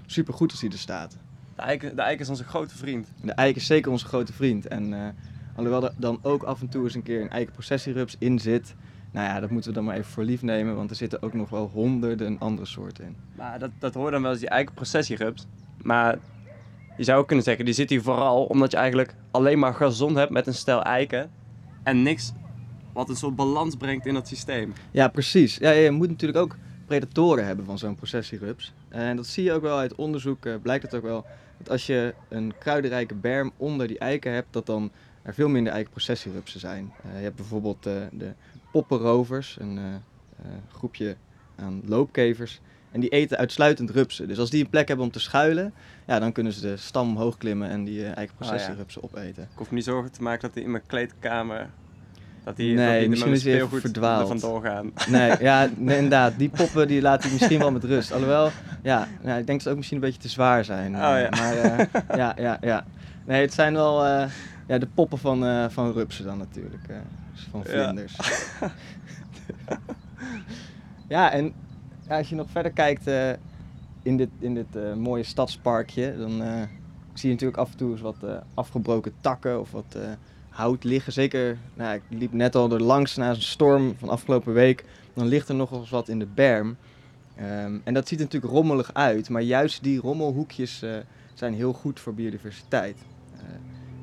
super goed als die er staat. De eik, de eik is onze grote vriend. De eik is zeker onze grote vriend. En alhoewel er dan ook af en toe eens een keer een eikenprocessierups in zit. Nou ja, dat moeten we dan maar even voor lief nemen. Want er zitten ook nog wel honderden andere soorten in. Maar dat, dat hoort dan wel eens die eikenprocessierups. Maar je zou ook kunnen zeggen, die zit hier vooral omdat je eigenlijk alleen maar gazon hebt met een stel eiken. En niks wat een soort balans brengt in dat systeem. Ja, precies. Ja, je moet natuurlijk ook predatoren hebben van zo'n processierups. En dat zie je ook wel uit onderzoek. eh, blijkt het ook wel dat als je een kruidenrijke berm onder die eiken hebt, dat dan er veel minder eikenprocessierupsen zijn. Eh, je hebt bijvoorbeeld eh, de poppenrovers, een groepje aan loopkevers. En die eten uitsluitend rupsen. Dus als die een plek hebben om te schuilen, ja, dan kunnen ze de stam omhoog klimmen en die eh eikenprocessierupsen opeten. Ik hoef me niet zorgen te maken dat hij in mijn kleedkamer... Dat die, Nee, dat die misschien is hij speelgoed verdwaald. er vandoor gaan. Nee, [LAUGHS] ja, nee, inderdaad. Die poppen die laat ik misschien wel met rust. Alhoewel, ja, nou, ik denk dat ze ook misschien een beetje te zwaar zijn. Oh, eh, ja. Maar eh, ja, ja, ja. Nee, het zijn wel ja, de poppen van, van rupsen dan natuurlijk. dus van Ja. vlinders. Ja, en als je nog verder kijkt eh, in dit, in dit eh, mooie stadsparkje, dan eh, zie je natuurlijk af en toe eens wat afgebroken takken of wat hout liggen. Zeker, nou, ik liep net al er langs na een storm van afgelopen week. Dan ligt er nog eens wat in de berm. Ehm, en dat ziet er natuurlijk rommelig uit, maar juist die rommelhoekjes zijn heel goed voor biodiversiteit.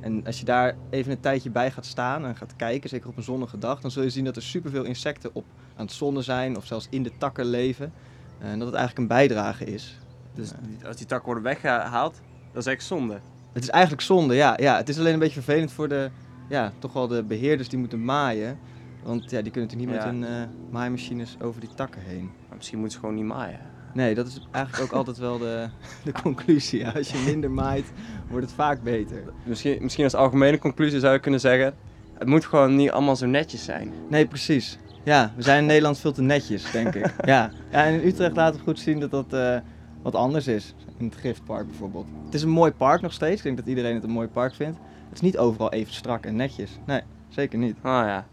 En als je daar even een tijdje bij gaat staan en gaat kijken, zeker op een zonnige dag, dan zul je zien dat er superveel insecten op aan het zonnen zijn of zelfs in de takken leven. Eh, En dat het eigenlijk een bijdrage is Dus als die takken worden weggehaald, dat is echt zonde. Het is eigenlijk zonde, ja. ja. Het is alleen een beetje vervelend voor de, ja, toch wel de beheerders die moeten maaien. Want ja, die kunnen natuurlijk niet Ja. met hun eh, maaimachines over die takken heen. Maar misschien moeten ze gewoon niet maaien. Nee, dat is eigenlijk ook altijd wel de, [LAUGHS] de conclusie. ja. Als je minder maait, wordt het vaak beter. Misschien, misschien als algemene conclusie zou je kunnen zeggen... Het moet gewoon niet allemaal zo netjes zijn. Nee, precies. Ja, we zijn in Nederland veel te netjes, denk ik. [LAUGHS] Ja, ja en in Utrecht laten we goed zien dat dat eh, wat anders is. In het Giftpark bijvoorbeeld. Het is een mooi park nog steeds. Ik denk dat iedereen het een mooi park vindt. Het is niet overal even strak en netjes. Nee, zeker niet. Ah ja.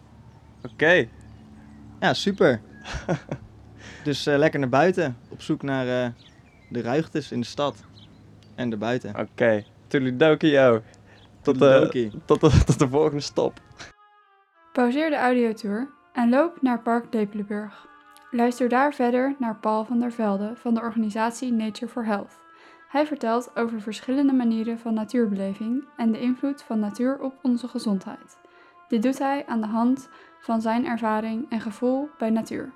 Oké. Ja, super. [LAUGHS] dus eh, lekker naar buiten. Op zoek naar eh, de ruigtes in de stad. En daarbuiten. Oké. Okay. Toedeledokie, yo. Tot de, tot, de, tot de volgende stop. Pauzeer de audiotour en loop naar Park Depelenburg. Luister daar verder naar Paul van der Velde van de organisatie Nature for Health. Hij vertelt over verschillende manieren van natuurbeleving en de invloed van natuur op onze gezondheid. Dit doet hij aan de hand van zijn ervaring en gevoel bij natuur.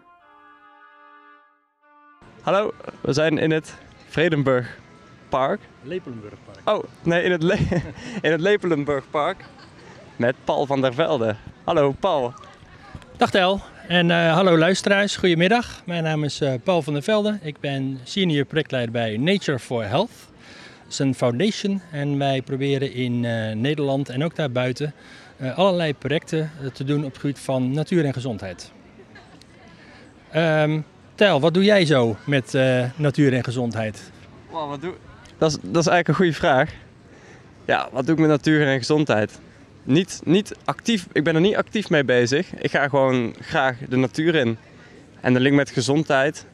Hallo, we zijn in het Vredenburg Park. Lepelenburgpark. Oh, nee, in het, Le [LAUGHS] in het Lepelenburg Park. Met Paul van der Velde. Hallo, Paul. Dag Tel en eh, hallo luisteraars, goedemiddag. Mijn naam is eh, Paul van der Velde. Ik ben senior projectleider bij Nature for Health. Dat is een foundation en wij proberen in eh, Nederland en ook daarbuiten eh, allerlei projecten te doen op het gebied van natuur en gezondheid. Ehm Tel, wat doe jij zo met eh, natuur en gezondheid? Wat doe... dat, is, dat is eigenlijk een goede vraag. Ja, wat doe ik met natuur en gezondheid? Niet, niet actief, ik ben er niet actief mee bezig. Ik ga gewoon graag de natuur in. En de link met gezondheid,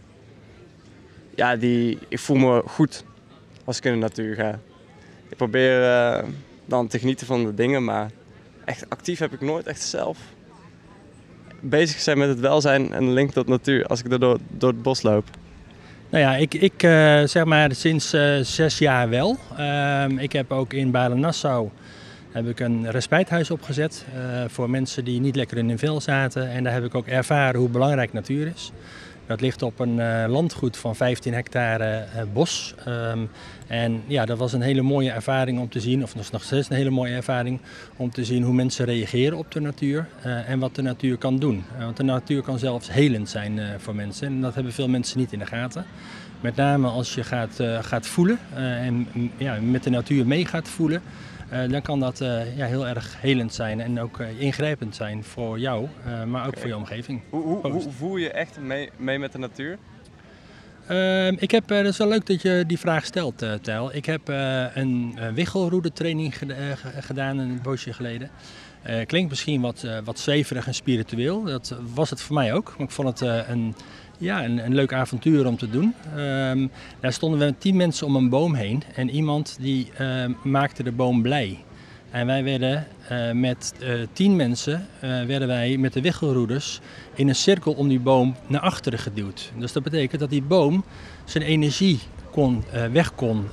ja, die, ik voel me goed als ik in de natuur ga. Ik probeer eh, dan te genieten van de dingen, maar echt actief heb ik nooit echt zelf bezig zijn met het welzijn en de link tot natuur als ik er door, door het bos loop. Nou ja, ik, ik eh, zeg maar sinds eh, zes jaar wel. Ehm, ik heb ook in Balen-Nassau heb ik een respijthuis opgezet eh, voor mensen die niet lekker in hun vel zaten. En daar heb ik ook ervaren hoe belangrijk natuur is. Dat ligt op een eh, landgoed van 15 hectare eh, bos. Ehm, en ja, dat was een hele mooie ervaring om te zien, of nog steeds een hele mooie ervaring om te zien hoe mensen reageren op de natuur eh, en wat de natuur kan doen. Want de natuur kan zelfs helend zijn voor mensen en dat hebben veel mensen niet in de gaten. Met name als je gaat, gaat voelen en mm, ja, met de natuur mee gaat voelen, dan kan dat eh, ja, heel erg helend zijn en ook eh, ingrijpend zijn voor jou, eh, maar ook voor je omgeving. Hoe, hoe, voel je echt mee, mee met de natuur? Ehm, ik heb, eh, dat is wel leuk dat je die vraag stelt, eh Tel. Ik heb eh, een uh, wiggelroede-training geda- eh, ge- gedaan een poosje geleden. Eh, klinkt misschien wat, eh, wat zweverig en spiritueel. Dat was het voor mij ook. Maar ik vond het eh, een, ja, een, een leuk avontuur om te doen. Ehm, daar stonden we met tien mensen om een boom heen. En iemand die eh, maakte de boom blij. En wij werden eh, met eh, tien mensen eh, werden wij met de wiggelroeders in een cirkel om die boom naar achteren geduwd. Dus dat betekent dat die boom zijn energie kon, weg kon,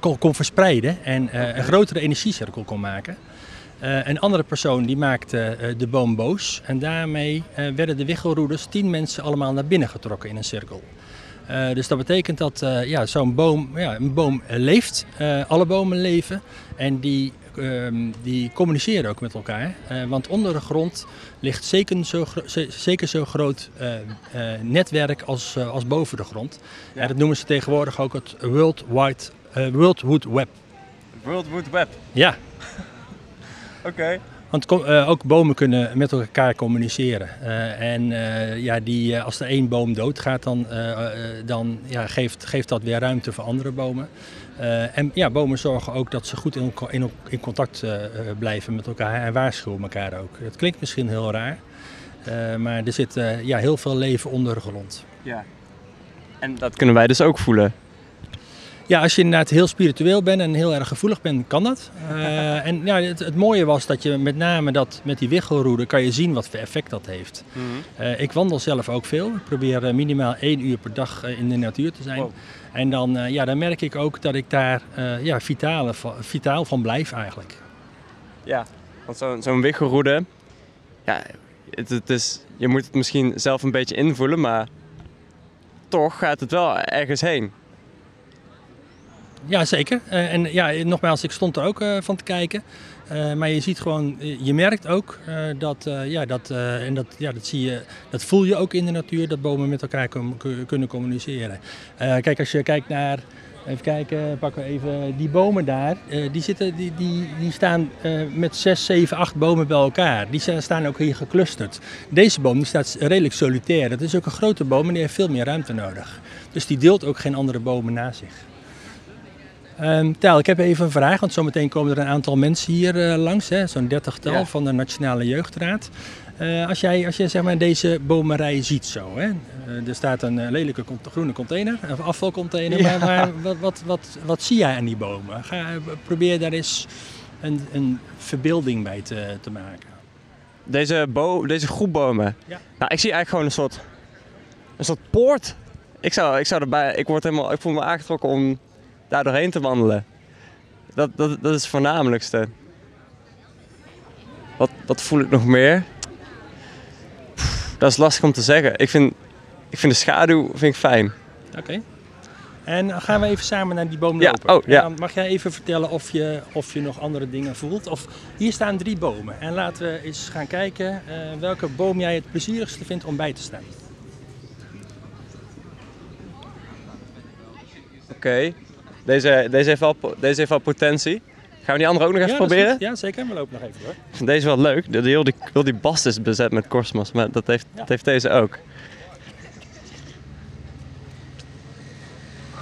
kon, kon verspreiden en een grotere energiecirkel kon maken. Eh, een andere persoon die maakte eh, de boom boos en daarmee eh, werden de wiggelroeders tien mensen allemaal naar binnen getrokken in een cirkel. Dus dat betekent dat ja, zo'n boom, ja, een boom leeft, alle bomen leven en die, ehm, die communiceren ook met elkaar. Want onder de grond ligt zeker zo, zeker zo groot netwerk als, als boven de grond. Ja. En dat noemen ze tegenwoordig ook het World Wide, World Wood Web. World Wood Web. Ja, [LAUGHS] Oké. want eh, ook bomen kunnen met elkaar communiceren. Eh, en eh, ja, die, als er één boom doodgaat, dan, dan ja, geeft, geeft dat weer ruimte voor andere bomen. En ja, bomen zorgen ook dat ze goed in, in, in contact blijven met elkaar en waarschuwen elkaar ook. Het klinkt misschien heel raar, maar er zit ja, heel veel leven onder de grond. Ja. En dat kunnen wij dus ook voelen. Ja, als je inderdaad heel spiritueel bent en heel erg gevoelig bent, kan dat. [LAUGHS] Eh, en ja, het, het mooie was dat je met name dat met die wiggelroede kan je zien wat voor effect dat heeft. Eh, ik wandel zelf ook veel. Ik probeer eh, minimaal één uur per dag in de natuur te zijn. Wow. En dan, ja, dan merk ik ook dat ik daar ja, vitale, vitaal van blijf eigenlijk. Ja. Want zo'n wiggelroede, ja, het, het is, je moet het misschien zelf een beetje invoelen, maar toch gaat het wel ergens heen. Ja, zeker. Eh, en ja, nogmaals, ik stond er ook eh, van te kijken. Eh, maar je ziet gewoon, je merkt ook dat, ja, dat, en dat, ja, dat zie je, dat voel je ook in de natuur, dat bomen met elkaar kunnen communiceren. Kijk, als je kijkt naar, even kijken, pakken we even die bomen daar. die, zitten, die, die, die staan met 6, 7, 8 bomen bij elkaar. Die staan ook hier geclusterd. Deze boom die staat redelijk solitair. Dat is ook een grote boom en die heeft veel meer ruimte nodig. Dus die deelt ook geen andere bomen naast zich. Tel, ik heb even een vraag, want zometeen komen er een aantal mensen hier eh, langs, hè, zo'n dertigtal Ja. van de Nationale Jeugdraad. Eh, als jij, als jij zeg maar, deze bomenrij ziet zo, hè, eh, er staat een lelijke groene container, een afvalcontainer, Ja. maar, maar wat, wat, wat, wat zie jij aan die bomen? Ga, probeer daar eens een, een verbeelding bij te, te maken. Deze, bo deze groep bomen. Ja. Nou, ik zie eigenlijk gewoon een soort, een soort poort. Ik zou, ik zou erbij, ik word helemaal, ik voel me aangetrokken om daar doorheen te wandelen. Dat, dat, dat is het voornamelijkste. Wat, wat voel ik nog meer? Pff, dat is lastig om te zeggen. Ik vind, ik vind de schaduw vind ik fijn. Oké. En dan gaan we even samen naar die boom Ja, lopen. oh, ja. En dan mag jij even vertellen of je, of je nog andere dingen voelt. Of hier staan drie bomen. En laten we eens gaan kijken eh, welke boom jij het plezierigste vindt om bij te staan. Oké. Deze, deze, heeft wel, deze heeft wel potentie. Gaan we die andere ook nog even Ja, dat is proberen? goed. Ja, zeker. We lopen nog even vind deze wel leuk. De, de, heel, die, heel die bast is bezet met korstmos, maar dat heeft, Ja. dat heeft deze ook.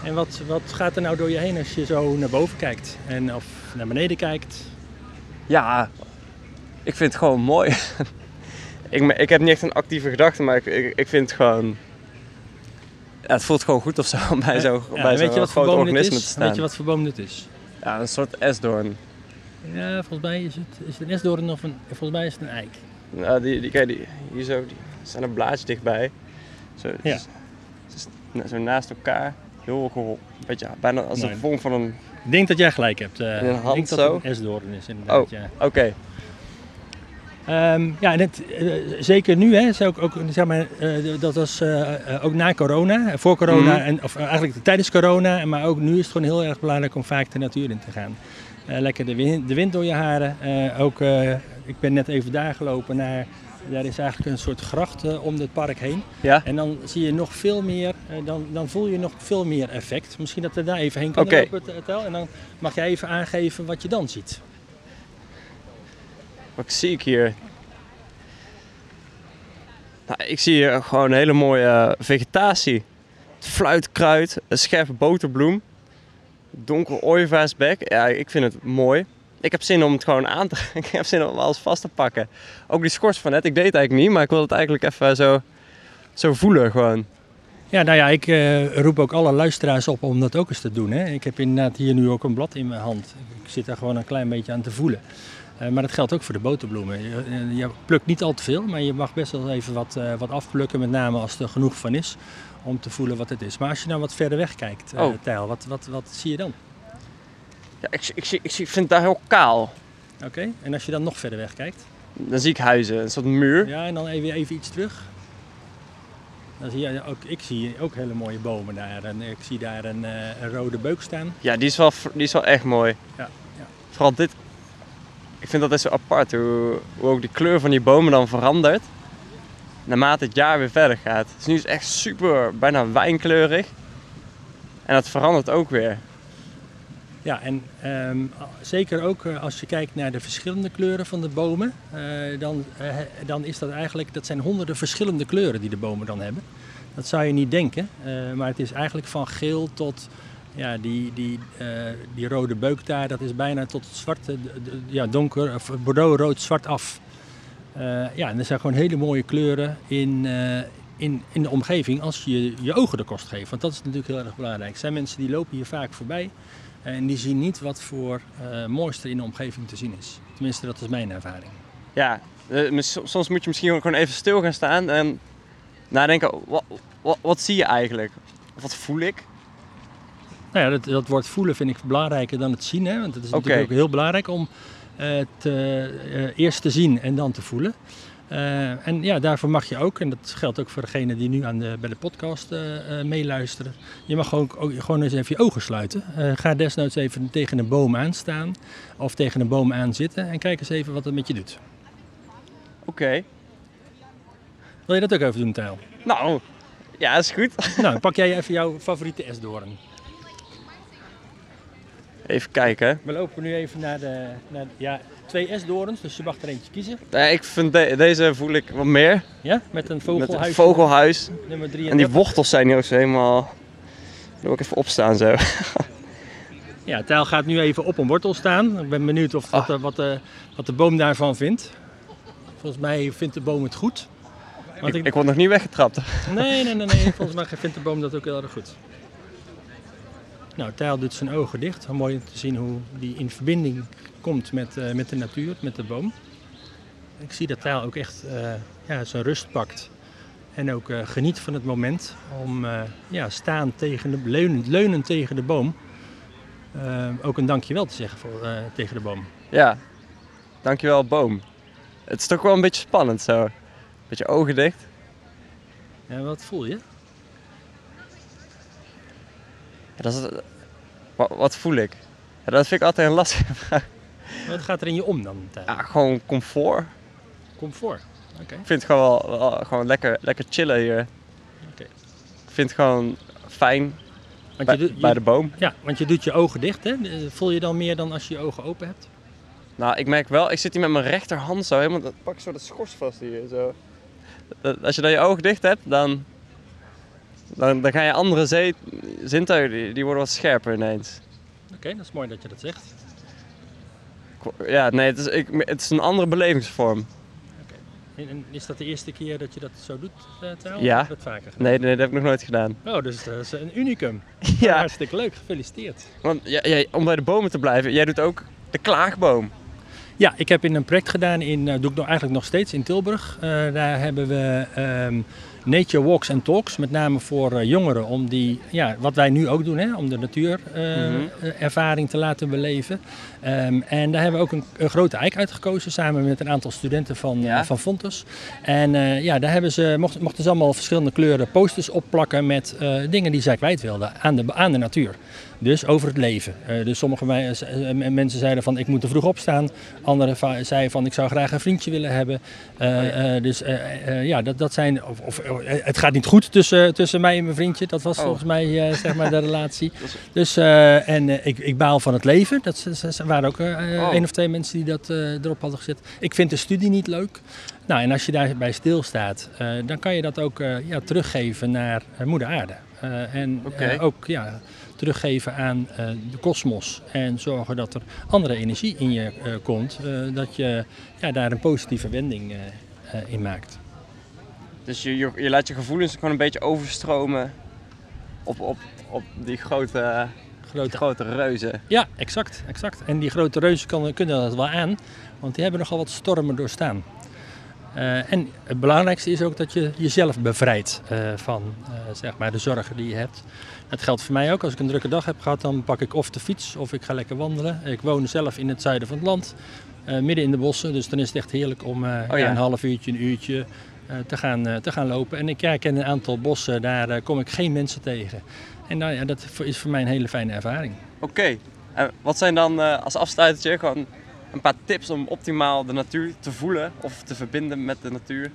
En wat, wat gaat er nou door je heen als je zo naar boven kijkt? En of naar beneden kijkt? Ja, ik vind het gewoon mooi. [LAUGHS] ik, ik heb niet echt een actieve gedachte, maar ik, ik, ik vind het gewoon... Ja, het voelt gewoon goed of zo om bij zo'n Ja, bij en weet je zo'n wat voor groot dit organisme te staan. Weet je wat voor boom dit is? Ja, een soort esdoorn. Ja, volgens mij is het, is het een esdoorn of een... Volgens mij is het een eik. Nou, die, die, kijk, die, hier zo, die staan een blaadje dichtbij. Zo, Ja. na- zo naast elkaar. Heel een beetje bijna als Nee. een vorm van een... Ik denk dat jij gelijk hebt. In een ik hand denk dat zo? het een esdoorn is inderdaad, Oh. ja. Oké, Ehm, ja, en het, eh, zeker nu, hè, ik ook, zeg maar, eh, dat was eh, ook na corona, voor corona, Mhm. en, of eigenlijk tijdens corona, maar ook nu is het gewoon heel erg belangrijk om vaak de natuur in te gaan. Lekker de wind, de wind door je haren. Ook, ik ben net even daar gelopen naar, daar is eigenlijk een soort gracht om het park heen. ja. En dan zie je nog veel meer, dan, dan voel je nog veel meer effect. Misschien dat we daar even heen kunnen Oké. lopen, Tel. En dan mag jij even aangeven wat je dan ziet. Wat zie ik hier? Nou, ik zie hier gewoon een hele mooie eh, vegetatie. Het fluitkruid, een scherpe boterbloem, donker ooievaarsbek. Ja, ik vind het mooi. Ik heb zin om het gewoon aan te [LAUGHS] Ik heb zin om alles vast te pakken. Ook die schors van net, ik deed eigenlijk niet, maar ik wil het eigenlijk even zo, zo voelen gewoon. Ja, nou ja, ik eh, roep ook alle luisteraars op om dat ook eens te doen. Hè. Ik heb inderdaad hier nu ook een blad in mijn hand. Ik zit daar gewoon een klein beetje aan te voelen. Eh, maar dat geldt ook voor de boterbloemen. Je, eh, je plukt niet al te veel, maar je mag best wel even wat, eh, wat afplukken. Met name als er genoeg van is, om te voelen wat het is. Maar als je nou wat verder weg kijkt, Oh. Tijl, wat, wat, wat zie je dan? Ja, ik, ik, ik, vind het daar heel kaal. Oké, en als je dan nog verder weg kijkt? Dan zie ik huizen, een soort muur. Ja, en dan even, even iets terug. Dan zie je ook, ik zie ook hele mooie bomen daar. En ik zie daar een, een rode beuk staan. Ja, die is wel, die is wel echt mooi. Ja, ja. Vooral dit. Ik vind dat best zo apart, hoe, ook de kleur van die bomen dan verandert. Naarmate het jaar weer verder gaat. Dus nu is het echt super, bijna wijnkleurig. En dat verandert ook weer. Ja, en ehm, zeker ook eh, als je kijkt naar de verschillende kleuren van de bomen, eh, dan, eh, dan is dat eigenlijk, dat zijn honderden verschillende kleuren die de bomen dan hebben. Dat zou je niet denken, maar het is eigenlijk van geel tot ja, die, die, eh, die rode beuk daar, dat is bijna tot het zwarte, ja, donker, of bordeaux, rood, zwart af. Eh, ja, en er zijn gewoon hele mooie kleuren in, eh, in, in de omgeving als je je ogen de kost geeft. Want dat is natuurlijk heel erg belangrijk. Er zijn mensen die lopen hier vaak voorbij en die zien niet wat voor moois er in de omgeving te zien is. Tenminste, dat is mijn ervaring. Ja, soms moet je misschien gewoon even stil gaan staan en nadenken, wat, wat, wat zie je eigenlijk? Wat voel ik? Nou ja, dat, dat woord voelen vind ik belangrijker dan het zien. Hè? Want het is natuurlijk ook heel belangrijk om het eh, eh, eerst te zien en dan te voelen. Eh, en ja, daarvoor mag je ook, en dat geldt ook voor degene die nu aan de, bij de podcast eh, eh, meeluisteren. Je mag ook, ook gewoon eens even je ogen sluiten. Eh, ga desnoods even tegen een boom aanstaan of tegen een boom aan zitten en kijk eens even wat het met je doet. Oké. Wil je dat ook even doen, Tijl? Nou, ja, is goed. nou, pak jij even jouw favoriete esdoorn. Even kijken. We lopen nu even naar de, naar, ja, twee esdoorns, dus je mag er eentje kiezen. Ja, ik vind de- deze voel ik wat meer. Ja, met een Met vogelhuis. een vogelhuis. Nummer 3 En die wortels zijn hier ook zo helemaal... Dan wil ik even opstaan zo. [LAUGHS] Ja, Tijl gaat nu even op een wortel staan. Ik ben benieuwd of, wat, Ah. de, wat, de, wat de boom daarvan vindt. Volgens mij vindt de boom het goed. Want Ik, ik word nog niet weggetrapt. Nee, nee, nee, nee. Volgens mij vindt de boom dat ook heel erg goed. Nou, Tijl doet zijn ogen dicht. Mooi om te zien hoe die in verbinding komt met, eh, met de natuur, met de boom. Ik zie dat Tijl ook echt eh, ja, zijn rust pakt. En ook eh, geniet van het moment om ja, staan tegen de, leunend, leunend tegen de boom. ook een dankjewel te zeggen voor, tegen de boom. Ja, dankjewel boom. Het is toch wel een beetje spannend zo. Beetje ogen dicht. En wat voel je? Ja, dat is, wat, wat voel ik? Dat vind ik altijd een lastige [LAUGHS] vraag. Wat gaat er in je om dan? Ja, gewoon comfort. Comfort. Oké. Ik vind het gewoon, wel, wel gewoon lekker, lekker chillen hier. Oké. Ik vind het gewoon fijn Want bij, je, doet- bij je- de boom. Ja, want je doet je ogen dicht, hè? Voel je dan meer dan als je je ogen open hebt? Nou, ik merk wel, ik zit hier met mijn rechterhand zo helemaal, dat pak ik zo dat schors vast hier. Zo. Als je dan je ogen dicht hebt, dan, dan, dan ga je andere zee- zintuigen, die, die worden wat scherper ineens. Oké, dat is mooi dat je dat zegt. Ja, nee, het is, ik, het is een andere belevingsvorm. En, en is dat de eerste keer dat je dat zo doet, uh? Ja. Of dat vaker gedaan? Nee, nee, dat heb ik nog nooit gedaan. Oh, dus dat is een unicum. [LAUGHS] Ja, Hartstikke leuk, gefeliciteerd. want ja, ja, om bij de bomen te blijven, jij doet ook de klaagboom. Ja, ik heb in een project gedaan, in, eh, doe ik nog, eigenlijk nog steeds in Tilburg. Eh, daar hebben we ehm, Nature Walks and Talks, met name voor eh, jongeren, om die, ja, wat wij nu ook doen, hè, om de natuurervaring Mhm. ervaring te laten beleven. Ehm, en daar hebben we ook een, een grote eik uitgekozen, samen met een aantal studenten van, Ja. eh, van Fontes. En eh, ja, daar hebben ze, mochten, mochten ze allemaal verschillende kleuren posters opplakken met eh, dingen die zij kwijt wilden aan de, aan de natuur. Dus over het leven. Dus sommige mensen zeiden van ik moet er vroeg opstaan. Anderen zeiden van ik zou graag een vriendje willen hebben. Eh, dus ja, dat, dat zijn. Of, of, het gaat niet goed tussen, tussen mij en mijn vriendje. Dat was Oh. volgens mij zeg maar de [LAUGHS] relatie. Dus en ik, ik baal van het leven. Dat waren ook eh Oh. één of twee mensen die dat eh, erop hadden gezet. Ik vind de studie niet leuk. Nou, en als je daarbij stilstaat, eh dan kan je dat ook ja, teruggeven naar Moeder Aarde. En ook ja, teruggeven aan de kosmos. En zorgen dat er andere energie in je komt. dat je ja, daar een positieve wending in maakt. Dus je, je, je laat je gevoelens gewoon een beetje overstromen op, op, op die grote, Grote grote reuzen. Ja, exact, exact. En die grote reuzen kan- kunnen dat wel aan, want die hebben nogal wat stormen doorstaan. Eh, en het belangrijkste is ook dat je jezelf bevrijdt eh, van eh, zeg maar de zorgen die je hebt. Dat geldt voor mij ook. Als ik een drukke dag heb gehad, dan pak ik of de fiets of ik ga lekker wandelen. Ik woon zelf in het zuiden van het land, midden in de bossen. Dus dan is het echt heerlijk om Oh ja, ja. een half uurtje, een uurtje te, gaan, te gaan lopen. En ik kijk in een aantal bossen, daar kom ik geen mensen tegen. En nou ja, dat is voor mij een hele fijne ervaring. Oké, en wat zijn dan eh, als afsluitertje gewoon een paar tips om optimaal de natuur te voelen of te verbinden met de natuur?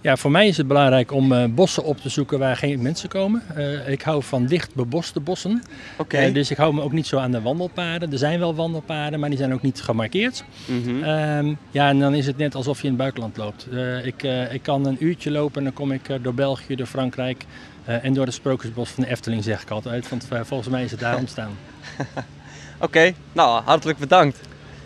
Ja, voor mij is het belangrijk om eh, bossen op te zoeken waar geen mensen komen. Eh, ik hou van dicht beboste bossen. Oké. Eh, dus ik hou me ook niet zo aan de wandelpaden. Er zijn wel wandelpaden, maar die zijn ook niet gemarkeerd. Mhm. Ehm, ja, en dan is het net alsof je in het buitenland loopt. Ik, ik kan een uurtje lopen en dan kom ik door België, door Frankrijk en door het Sprookjesbos van de Efteling, zeg ik altijd. Want volgens mij is het daar [LAUGHS] ontstaan. Oké, nou hartelijk bedankt.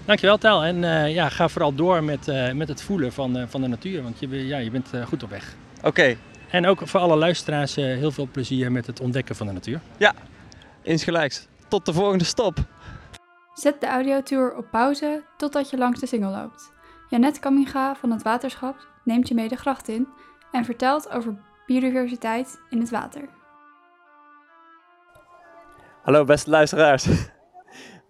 Dankjewel, Tel. En eh, ja, ga vooral door met, eh, met het voelen van, eh, van de natuur, want je, ja, je bent eh, goed op weg. Oké, En ook voor alle luisteraars eh, heel veel plezier met het ontdekken van de natuur. insgelijks. Tot de volgende stop. Zet de audiotour op pauze totdat je langs de singel loopt. Janet Kaminga van het Waterschap neemt je mee de gracht in en vertelt over biodiversiteit in het water. Hallo beste luisteraars.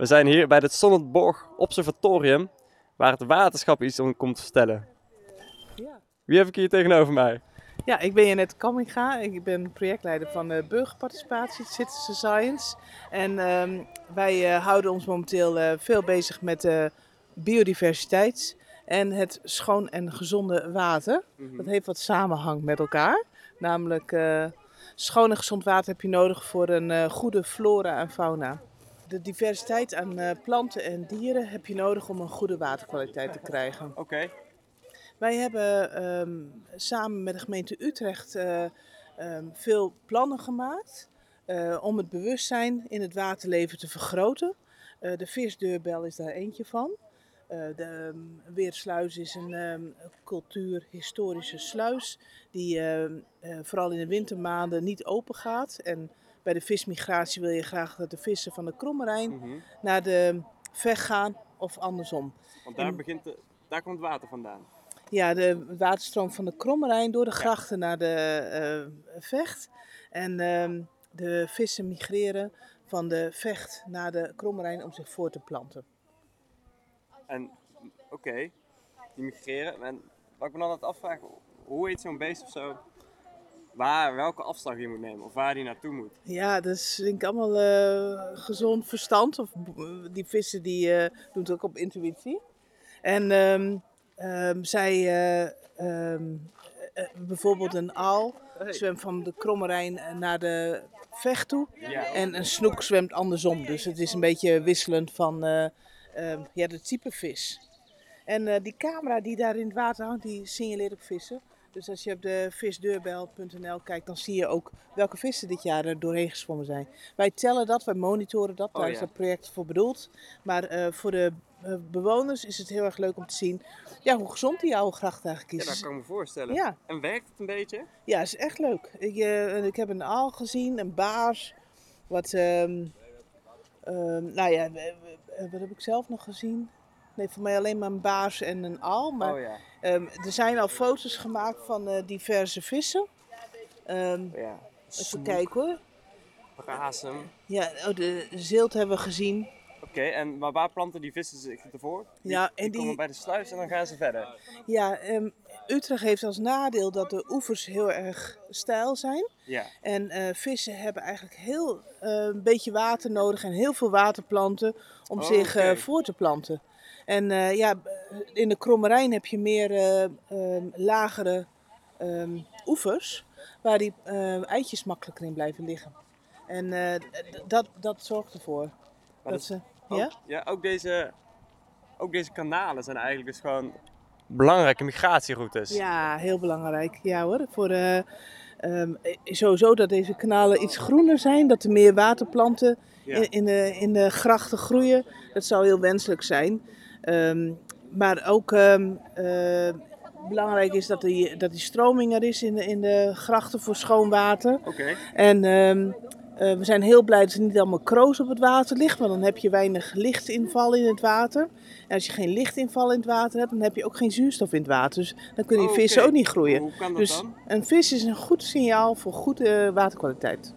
We zijn hier bij het Sonnenborg Observatorium, waar het waterschap iets om komt vertellen. Wie heb ik hier tegenover mij? Ja, ik ben Janet Kamminga. Ik ben projectleider van de burgerparticipatie, Citizen Science. En ehm, wij eh, houden ons momenteel eh, veel bezig met eh, biodiversiteit en het schoon en gezonde water. Dat heeft wat samenhang met elkaar. Namelijk, eh, schoon en gezond water heb je nodig voor een eh, goede flora en fauna. De diversiteit aan eh, planten en dieren heb je nodig om een goede waterkwaliteit te krijgen. Oké. Wij hebben ehm, samen met de gemeente Utrecht eh, ehm, veel plannen gemaakt eh, om het bewustzijn in het waterleven te vergroten. De visdeurbel is daar eentje van. De ehm, Weersluis is een cultuurhistorische sluis die vooral in de wintermaanden niet open gaat. En bij de vismigratie wil je graag dat de vissen van de Kromme Rijn Mhm. naar de Vecht gaan of andersom. Want daar, En- begint de, daar komt water vandaan. Ja, de waterstroom van de Kromme Rijn door de grachten naar de eh, Vecht. En ehm, de vissen migreren van de Vecht naar de Kromme Rijn om zich voor te planten. En oké, die migreren. En wat ik me dan altijd afvraag, hoe heet zo'n beest of zo? Waar, welke afslag je moet nemen of waar die naartoe moet. Ja, dat is denk ik allemaal eh, gezond verstand. Of b- die vissen die eh, doen het ook op intuïtie. En ehm, ehm, zij, eh, ehm, eh, bijvoorbeeld een aal zwemt van de Kromme Rijn naar de Vecht toe. Ja. En een snoek zwemt andersom. Dus het is een beetje wisselend van eh, ehm, ja, de type vis. En eh, die camera die daar in het water hangt, die signaleert ook vissen. Dus als je op de visdeurbel.nl kijkt, dan zie je ook welke vissen dit jaar er doorheen gezwommen zijn. Wij tellen dat, wij monitoren dat, daar Oh, is ja. dat project voor bedoeld. Maar eh, voor de eh, bewoners is het heel erg leuk om te zien ja, hoe gezond die oude gracht eigenlijk Ja, is. dat kan ik me voorstellen. Ja. En werkt het een beetje? Ja, is echt leuk. Ik, eh, ik heb een aal gezien, een baars. Wat, ehm, ehm, nou ja, wat heb ik zelf nog gezien? Nee, voor mij alleen maar een baars en een aal. Maar oh ja. ehm, er zijn al foto's gemaakt van eh, diverse vissen. Ehm, ja. even kijken hoor. Brasem. Ja, oh, de zilt hebben we gezien. Oké, en maar waar planten die vissen zich ervoor? Die, Ja, en die, die- komen bij de sluis en dan gaan ze verder. Ja, ehm, Utrecht heeft als nadeel dat de oevers heel erg steil zijn. Ja. En eh, vissen hebben eigenlijk heel eh, een beetje water nodig en heel veel waterplanten om Oh, zich voor te planten. En eh, ja, in de Kromme Rijn heb je meer eh, ehm, lagere ehm, oevers waar die eh, eitjes makkelijker in blijven liggen. En dat, dat zorgt ervoor. Maar dat dat- ze, Ook, ja? ja, ook deze, ook deze kanalen zijn eigenlijk dus gewoon belangrijke migratieroutes. Ja, heel belangrijk. Ja hoor. Voor, eh, ehm, eh, sowieso dat deze kanalen iets groener zijn, dat er meer waterplanten Ja. in, in, de, in de grachten groeien. Dat zou heel wenselijk zijn. Ehm, maar ook ehm, eh, belangrijk is dat die, dat die stroming er is in de, in de grachten voor schoon water. Oké. En ehm, eh, we zijn heel blij dat er niet allemaal kroos op het water ligt, want dan heb je weinig lichtinval in het water. En als je geen lichtinval in het water hebt, dan heb je ook geen zuurstof in het water. Dus dan kunnen die Oh, vissen ook niet groeien. Hoe kan dat Dus dan? een vis is een goed signaal voor goede waterkwaliteit.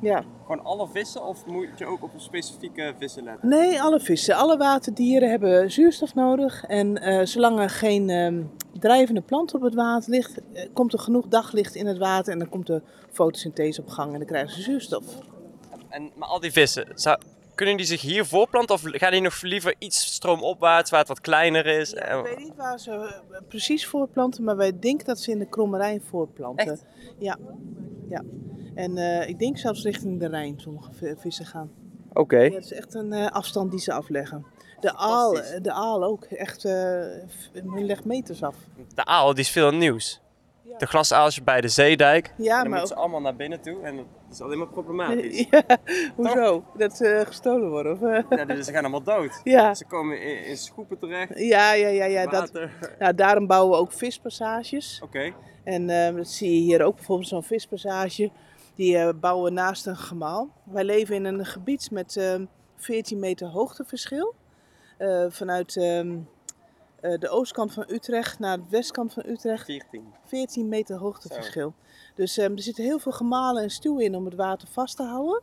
Ja. Gewoon alle vissen of moet je ook op specifieke vissen letten? Nee, alle vissen, alle waterdieren hebben zuurstof nodig. En eh, zolang er geen ehm, drijvende plant op het water ligt, eh, komt er genoeg daglicht in het water en dan komt de fotosynthese op gang en dan krijgen ze zuurstof. En, maar al die vissen, zou, kunnen die zich hier voorplanten of gaan die nog liever iets stroomopwaarts waar het wat kleiner is? Ja, ik weet niet waar ze eh, precies voorplanten, maar wij denken dat ze in de Kromme Rijn voorplanten. Echt? Ja. ja. En eh, ik denk zelfs richting de Rijn sommige vi- vissen gaan. Oké. Ja, het is echt een eh, afstand die ze afleggen. De aal, Fantastisch. de aal ook, echt, eh hun legt meters af. De aal, die is veel nieuws. De glasaaltje bij de zeedijk. Ja, en dan maar moeten ze allemaal naar binnen toe en dat is alleen maar problematisch. [LAUGHS] Ja, hoezo? Dat ze gestolen worden? Of, eh? Ja, dus ze gaan allemaal dood. [LAUGHS] ja. Ze komen in, in schoepen terecht, ja, ja, ja, ja. Dat, water. nou, daarom bouwen we ook vispassages. Oké. En eh, dat zie je hier ook bijvoorbeeld zo'n vispassage. Die eh, bouwen we naast een gemaal. Wij leven in een gebied met ehm 14 meter hoogteverschil. Eh, vanuit ehm, eh, de oostkant van Utrecht naar de westkant van Utrecht. 14. 14 meter hoogteverschil. Dus ehm, er zitten heel veel gemalen en stuwen in om het water vast te houden.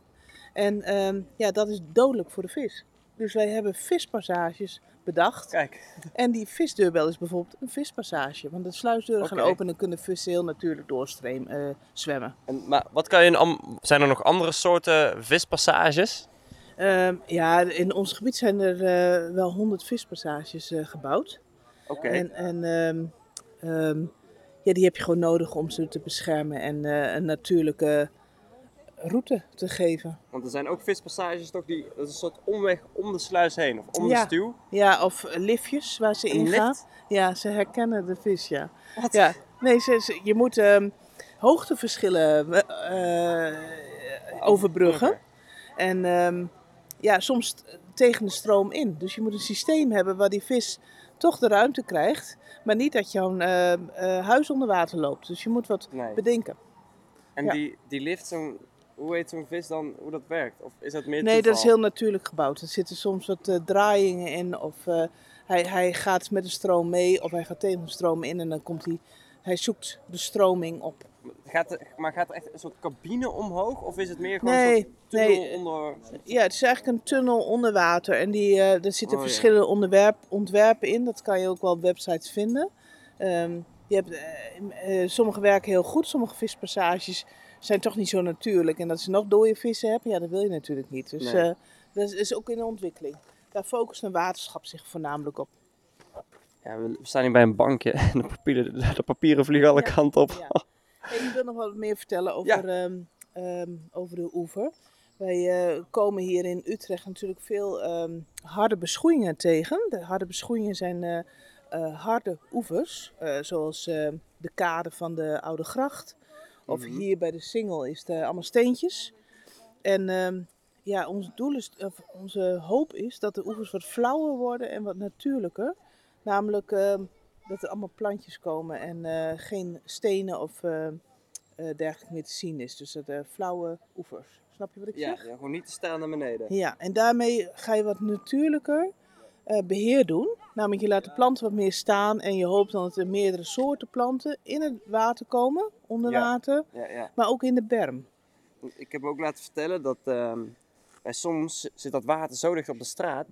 En ehm, ja, dat is dodelijk voor de vis. Dus wij hebben vispassages bedacht. Kijk. En die visdeurbel is bijvoorbeeld een vispassage. Want de sluisdeuren gaan open en kunnen vissen heel natuurlijk doorstream eh, zwemmen. En, maar wat kan je in zijn er nog andere soorten vispassages? Ehm, ja, in ons gebied zijn er eh, wel 100 vispassages eh, gebouwd. Oké. En, en ehm, ehm, ja, die heb je gewoon nodig om ze te beschermen en een natuurlijke route te geven. Want er zijn ook vispassages toch die, dat is een soort omweg om de sluis heen of om Ja. de stuw. Ja, of liftjes waar ze in gaan. Ja, ze herkennen de vis, ja. Wat? Ja, nee, ze, ze- je moet ehm, hoogteverschillen eh, overbruggen. En ehm, ja, soms tegen de stroom in. Dus je moet een systeem hebben waar die vis toch de ruimte krijgt. Maar niet dat jouw eh, huis onder water loopt. Dus je moet wat Nee. bedenken. En Ja. die, die lift, zo'n, hoe heet zo'n vis dan, hoe dat werkt? Of is dat meer Nee, dat is heel natuurlijk gebouwd. Er zitten soms wat eh, draaiingen in. Of eh, hij, hij gaat met de stroom mee. Of hij gaat tegen de stroom in. En dan komt hij... Hij zoekt de stroming op. Gaat er, maar gaat er echt een soort cabine omhoog? Of is het meer gewoon Nee, een soort tunnel nee. onder... Ja, het is eigenlijk een tunnel onder water. En die, eh, er zitten Oh, ja. verschillende onderwerp, ontwerpen in. Dat kan je ook wel op websites vinden. Ehm, je hebt, sommige werken heel goed. Sommige vispassages zijn toch niet zo natuurlijk. En dat ze nog dode vissen hebben, ja, dat wil je natuurlijk niet. Dus Nee. eh, dat is, is ook in de ontwikkeling. Daar focust een waterschap zich voornamelijk op. Ja, we staan hier bij een bankje [LAUGHS] en de papieren, de papieren vliegen alle Ja, kanten op. ja. Hey, ik wil nog wat meer vertellen over, ehm, ehm, over de oever. Wij eh, komen hier in Utrecht natuurlijk veel ehm, harde beschoeien tegen. De harde beschoeien zijn eh, harde oevers, zoals de kade van de Oude Gracht. Of Mhm. hier bij de Singel is het eh, allemaal steentjes. En ehm, ja, ons doel is, of onze hoop is dat de oevers wat flauwer worden en wat natuurlijker. Namelijk ehm, dat er allemaal plantjes komen en eh, geen stenen of eh, eh, dergelijke meer te zien is. Dus dat er flauwe oevers. Snap je wat ik Ja, zeg? ja, gewoon niet te stijl naar beneden. Ja, en daarmee ga je wat natuurlijker eh, beheer doen. Namelijk je laat de planten wat meer staan en je hoopt dan dat er meerdere soorten planten in het water komen, onder Ja. water, Ja, ja. maar ook in de berm. Ik heb ook laten vertellen dat ehm, bij soms zit dat water zo dicht op de straat.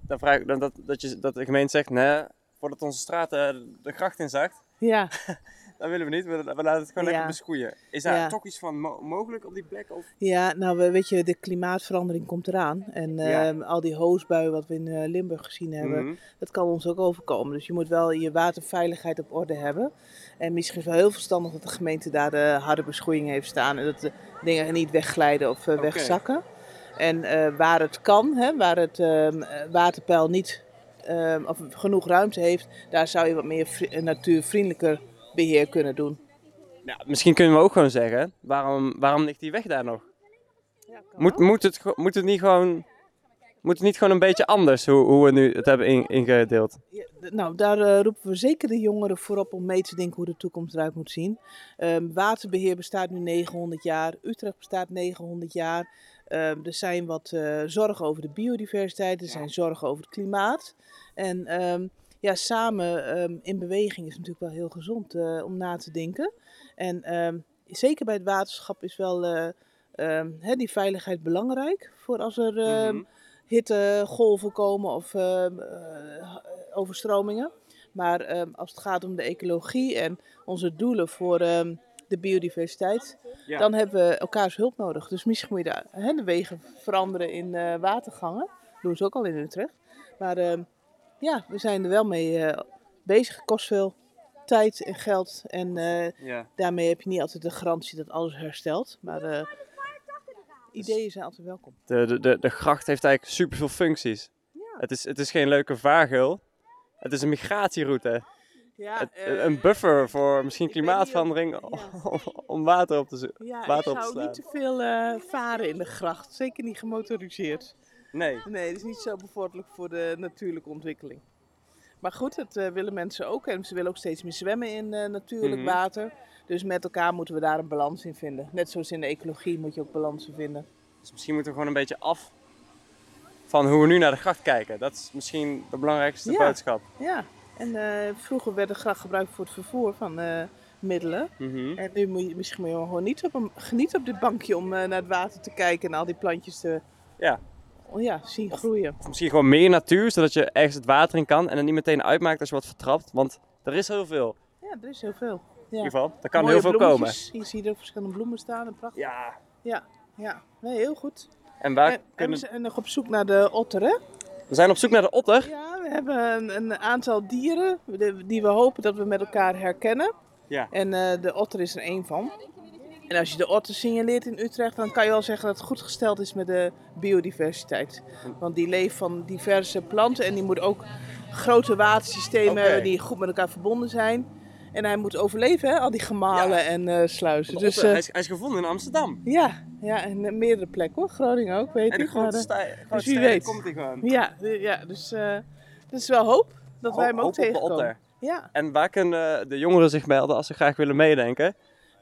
Dan vraag ik dan dat, dat, je, dat de gemeente zegt, nee, voordat onze straat eh, de gracht inzakt, Ja, [LAUGHS] dat willen we niet. We, we laten het gewoon lekker beschoeien. Is daar toch iets van mo- mogelijk op die plek? Of? ja nou we- weet je, de klimaatverandering komt eraan. En ehm, al die hoosbuien wat we in eh, Limburg gezien hebben, Mhm. dat kan ons ook overkomen. Dus je moet wel je waterveiligheid op orde hebben. En misschien is het wel heel verstandig dat de gemeente daar de harde beschoeiing heeft staan. En dat de dingen niet wegglijden of eh, wegzakken. En eh, waar het kan, hè, waar het ehm, eh, waterpeil niet ehm, of genoeg ruimte heeft, daar zou je wat meer vri- eh, natuurvriendelijker beheer kunnen doen. Ja, misschien kunnen we ook gewoon zeggen, waarom, waarom ligt die weg daar nog? Moet, moet, het, moet het niet gewoon... Moet het niet gewoon een beetje anders, hoe, hoe we nu het hebben in- ingedeeld? Ja, nou, daar eh, roepen we zeker de jongeren voor op om mee te denken hoe de toekomst eruit moet zien. Ehm, waterbeheer bestaat nu 900 jaar, Utrecht bestaat 900 jaar. Ehm, er zijn wat eh, zorgen over de biodiversiteit, er zijn zorgen over het klimaat. En ehm, ja, samen ehm, in beweging is natuurlijk wel heel gezond eh, om na te denken. En ehm, zeker bij het waterschap is wel eh, ehm, hè, die veiligheid belangrijk. Voor als er ehm, Mhm. hittegolven komen of eh, overstromingen. Maar als het gaat om de ecologie en onze doelen voor de biodiversiteit, Ja. dan hebben we elkaars hulp nodig. Dus misschien moet je daar, hè, de wegen veranderen in watergangen. Dat doen ze ook al in Utrecht. Maar ja, we zijn er wel mee eh, bezig. Het kost veel tijd en geld. En eh, Ja. daarmee heb je niet altijd de garantie dat alles herstelt. Maar eh, ideeën zijn altijd welkom. De, de, de, de gracht heeft eigenlijk superveel functies. Het, is, het is geen leuke vaargeul. Het is een migratieroute. Ja, Het- eh, een buffer voor misschien of- klimaatverandering ja. [LAUGHS] om, om water op te zoeken. Ja, water ik op te zou slaan. niet te veel eh, varen in de gracht. Zeker niet gemotoriseerd. Nee. Nee, dat is niet zo bevorderlijk voor de natuurlijke ontwikkeling. Maar goed, dat eh, willen mensen ook. En ze willen ook steeds meer zwemmen in eh, natuurlijk Mhm. water. Dus met elkaar moeten we daar een balans in vinden. Net zoals in de ecologie moet je ook balansen vinden. Dus misschien moeten we gewoon een beetje af van hoe we nu naar de gracht kijken. Dat is misschien de belangrijkste Ja. boodschap. Ja, en eh, vroeger werd de gracht gebruikt voor het vervoer van middelen. Mhm. En nu moet je misschien moet je gewoon niet op een, genieten op dit bankje om naar het water te kijken en al die plantjes te Ja. Ja, zien groeien. Misschien gewoon meer natuur, zodat je ergens het water in kan en het niet meteen uitmaakt als je wordt vertrapt. Want er is heel veel. Ja, er is heel veel. In Ja. ieder geval, er kan Mooie heel veel komen. je er verschillende bloemen staan. En prachtig. Ja. Ja, ja. Nee, heel goed. En waar En, en we kunnen... zijn nog op zoek naar de otter, hè? We zijn op zoek naar de otter. Ja, we hebben een, een aantal dieren die we hopen dat we met elkaar herkennen. Ja. En eh, de otter is er één van. En als je de otter signaleert in Utrecht, dan kan je wel zeggen dat het goed gesteld is met de biodiversiteit. Want die leeft van diverse planten en die moet ook grote watersystemen hebben die goed met elkaar verbonden zijn. En hij moet overleven, hè? al die gemalen Ja. en eh, sluizen. Dus eh, hij, is, hij is gevonden in Amsterdam. ja, ja, en eh, meerdere plekken hoor. Groningen ook, weet En de ik. grote wie steden weet. komt hij gewoon. ja, ja, dus dat is wel hoop dat wij hem ook tegenkomen. Ja, En waar kunnen de jongeren zich melden als ze graag willen meedenken?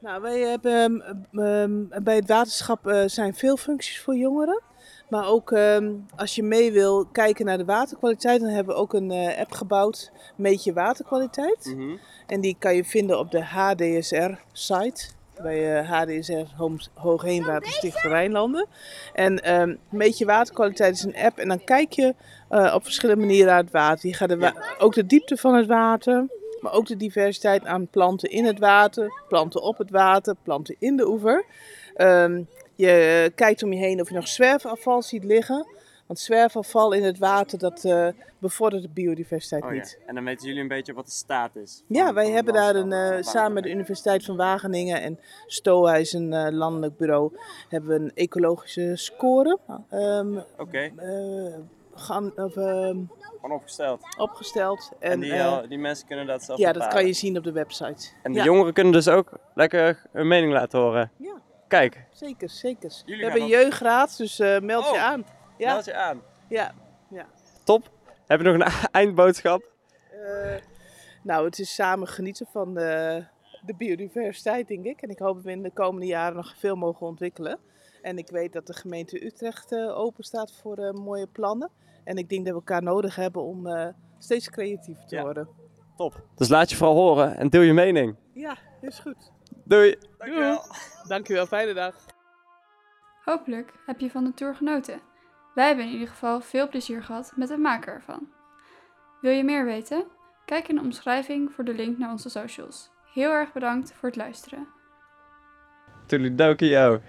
Nou wij hebben ehm, ehm, bij het waterschap eh, zijn veel functies voor jongeren. Maar ook ehm, als je mee wil kijken naar de waterkwaliteit, dan hebben we ook een eh, app gebouwd, Meet je waterkwaliteit. Mhm. En die kan je vinden op de HDSR-site. Bij eh, HDSR Hoogheemwaterstichting Rijnlanden. En ehm Meet je waterkwaliteit is een app. En dan kijk je eh, op verschillende manieren naar het water. Je gaat de wa- ook de diepte van het water. Maar ook de diversiteit aan planten in het water. Planten op het water. Planten in de oever. Ehm, je kijkt om je heen of je nog zwerfafval ziet liggen. Want zwerfafval in het water, dat eh, bevordert de biodiversiteit Oh, ja. niet. En dan weten jullie een beetje wat de staat is. Ja, wij hebben daar een, eh, samen met de Universiteit van Wageningen en STOA is een eh, landelijk bureau, hebben we een ecologische score ehm, Oké, gaan- of, ehm, gewoon opgesteld. opgesteld. En, En, die, eh, eh, die mensen kunnen dat zelf ja, dat kan je zien op de website. En de ja, jongeren kunnen dus ook lekker hun mening laten horen. Ja. Kijk, zeker, zeker. Jullie we hebben een jeugdraad, dus eh, meld je Oh. aan. Ja, meld je aan. ja. Top. Heb je nog een [LAUGHS] eindboodschap? Nou, het is samen genieten van de, de biodiversiteit, denk ik. En ik hoop dat we in de komende jaren nog veel mogen ontwikkelen. En ik weet dat de gemeente Utrecht open staat voor mooie plannen. En ik denk dat we elkaar nodig hebben om eh, steeds creatiever te Ja. worden. Top. Dus laat je vooral horen en deel je mening. Ja, is goed. Doei. Dankjewel, fijne dag. Hopelijk heb je van de tour genoten. Wij hebben in ieder geval veel plezier gehad met het maken ervan. Wil je meer weten? Kijk in de omschrijving voor de link naar onze socials. Heel erg bedankt voor het luisteren. Toedeledokie, yo.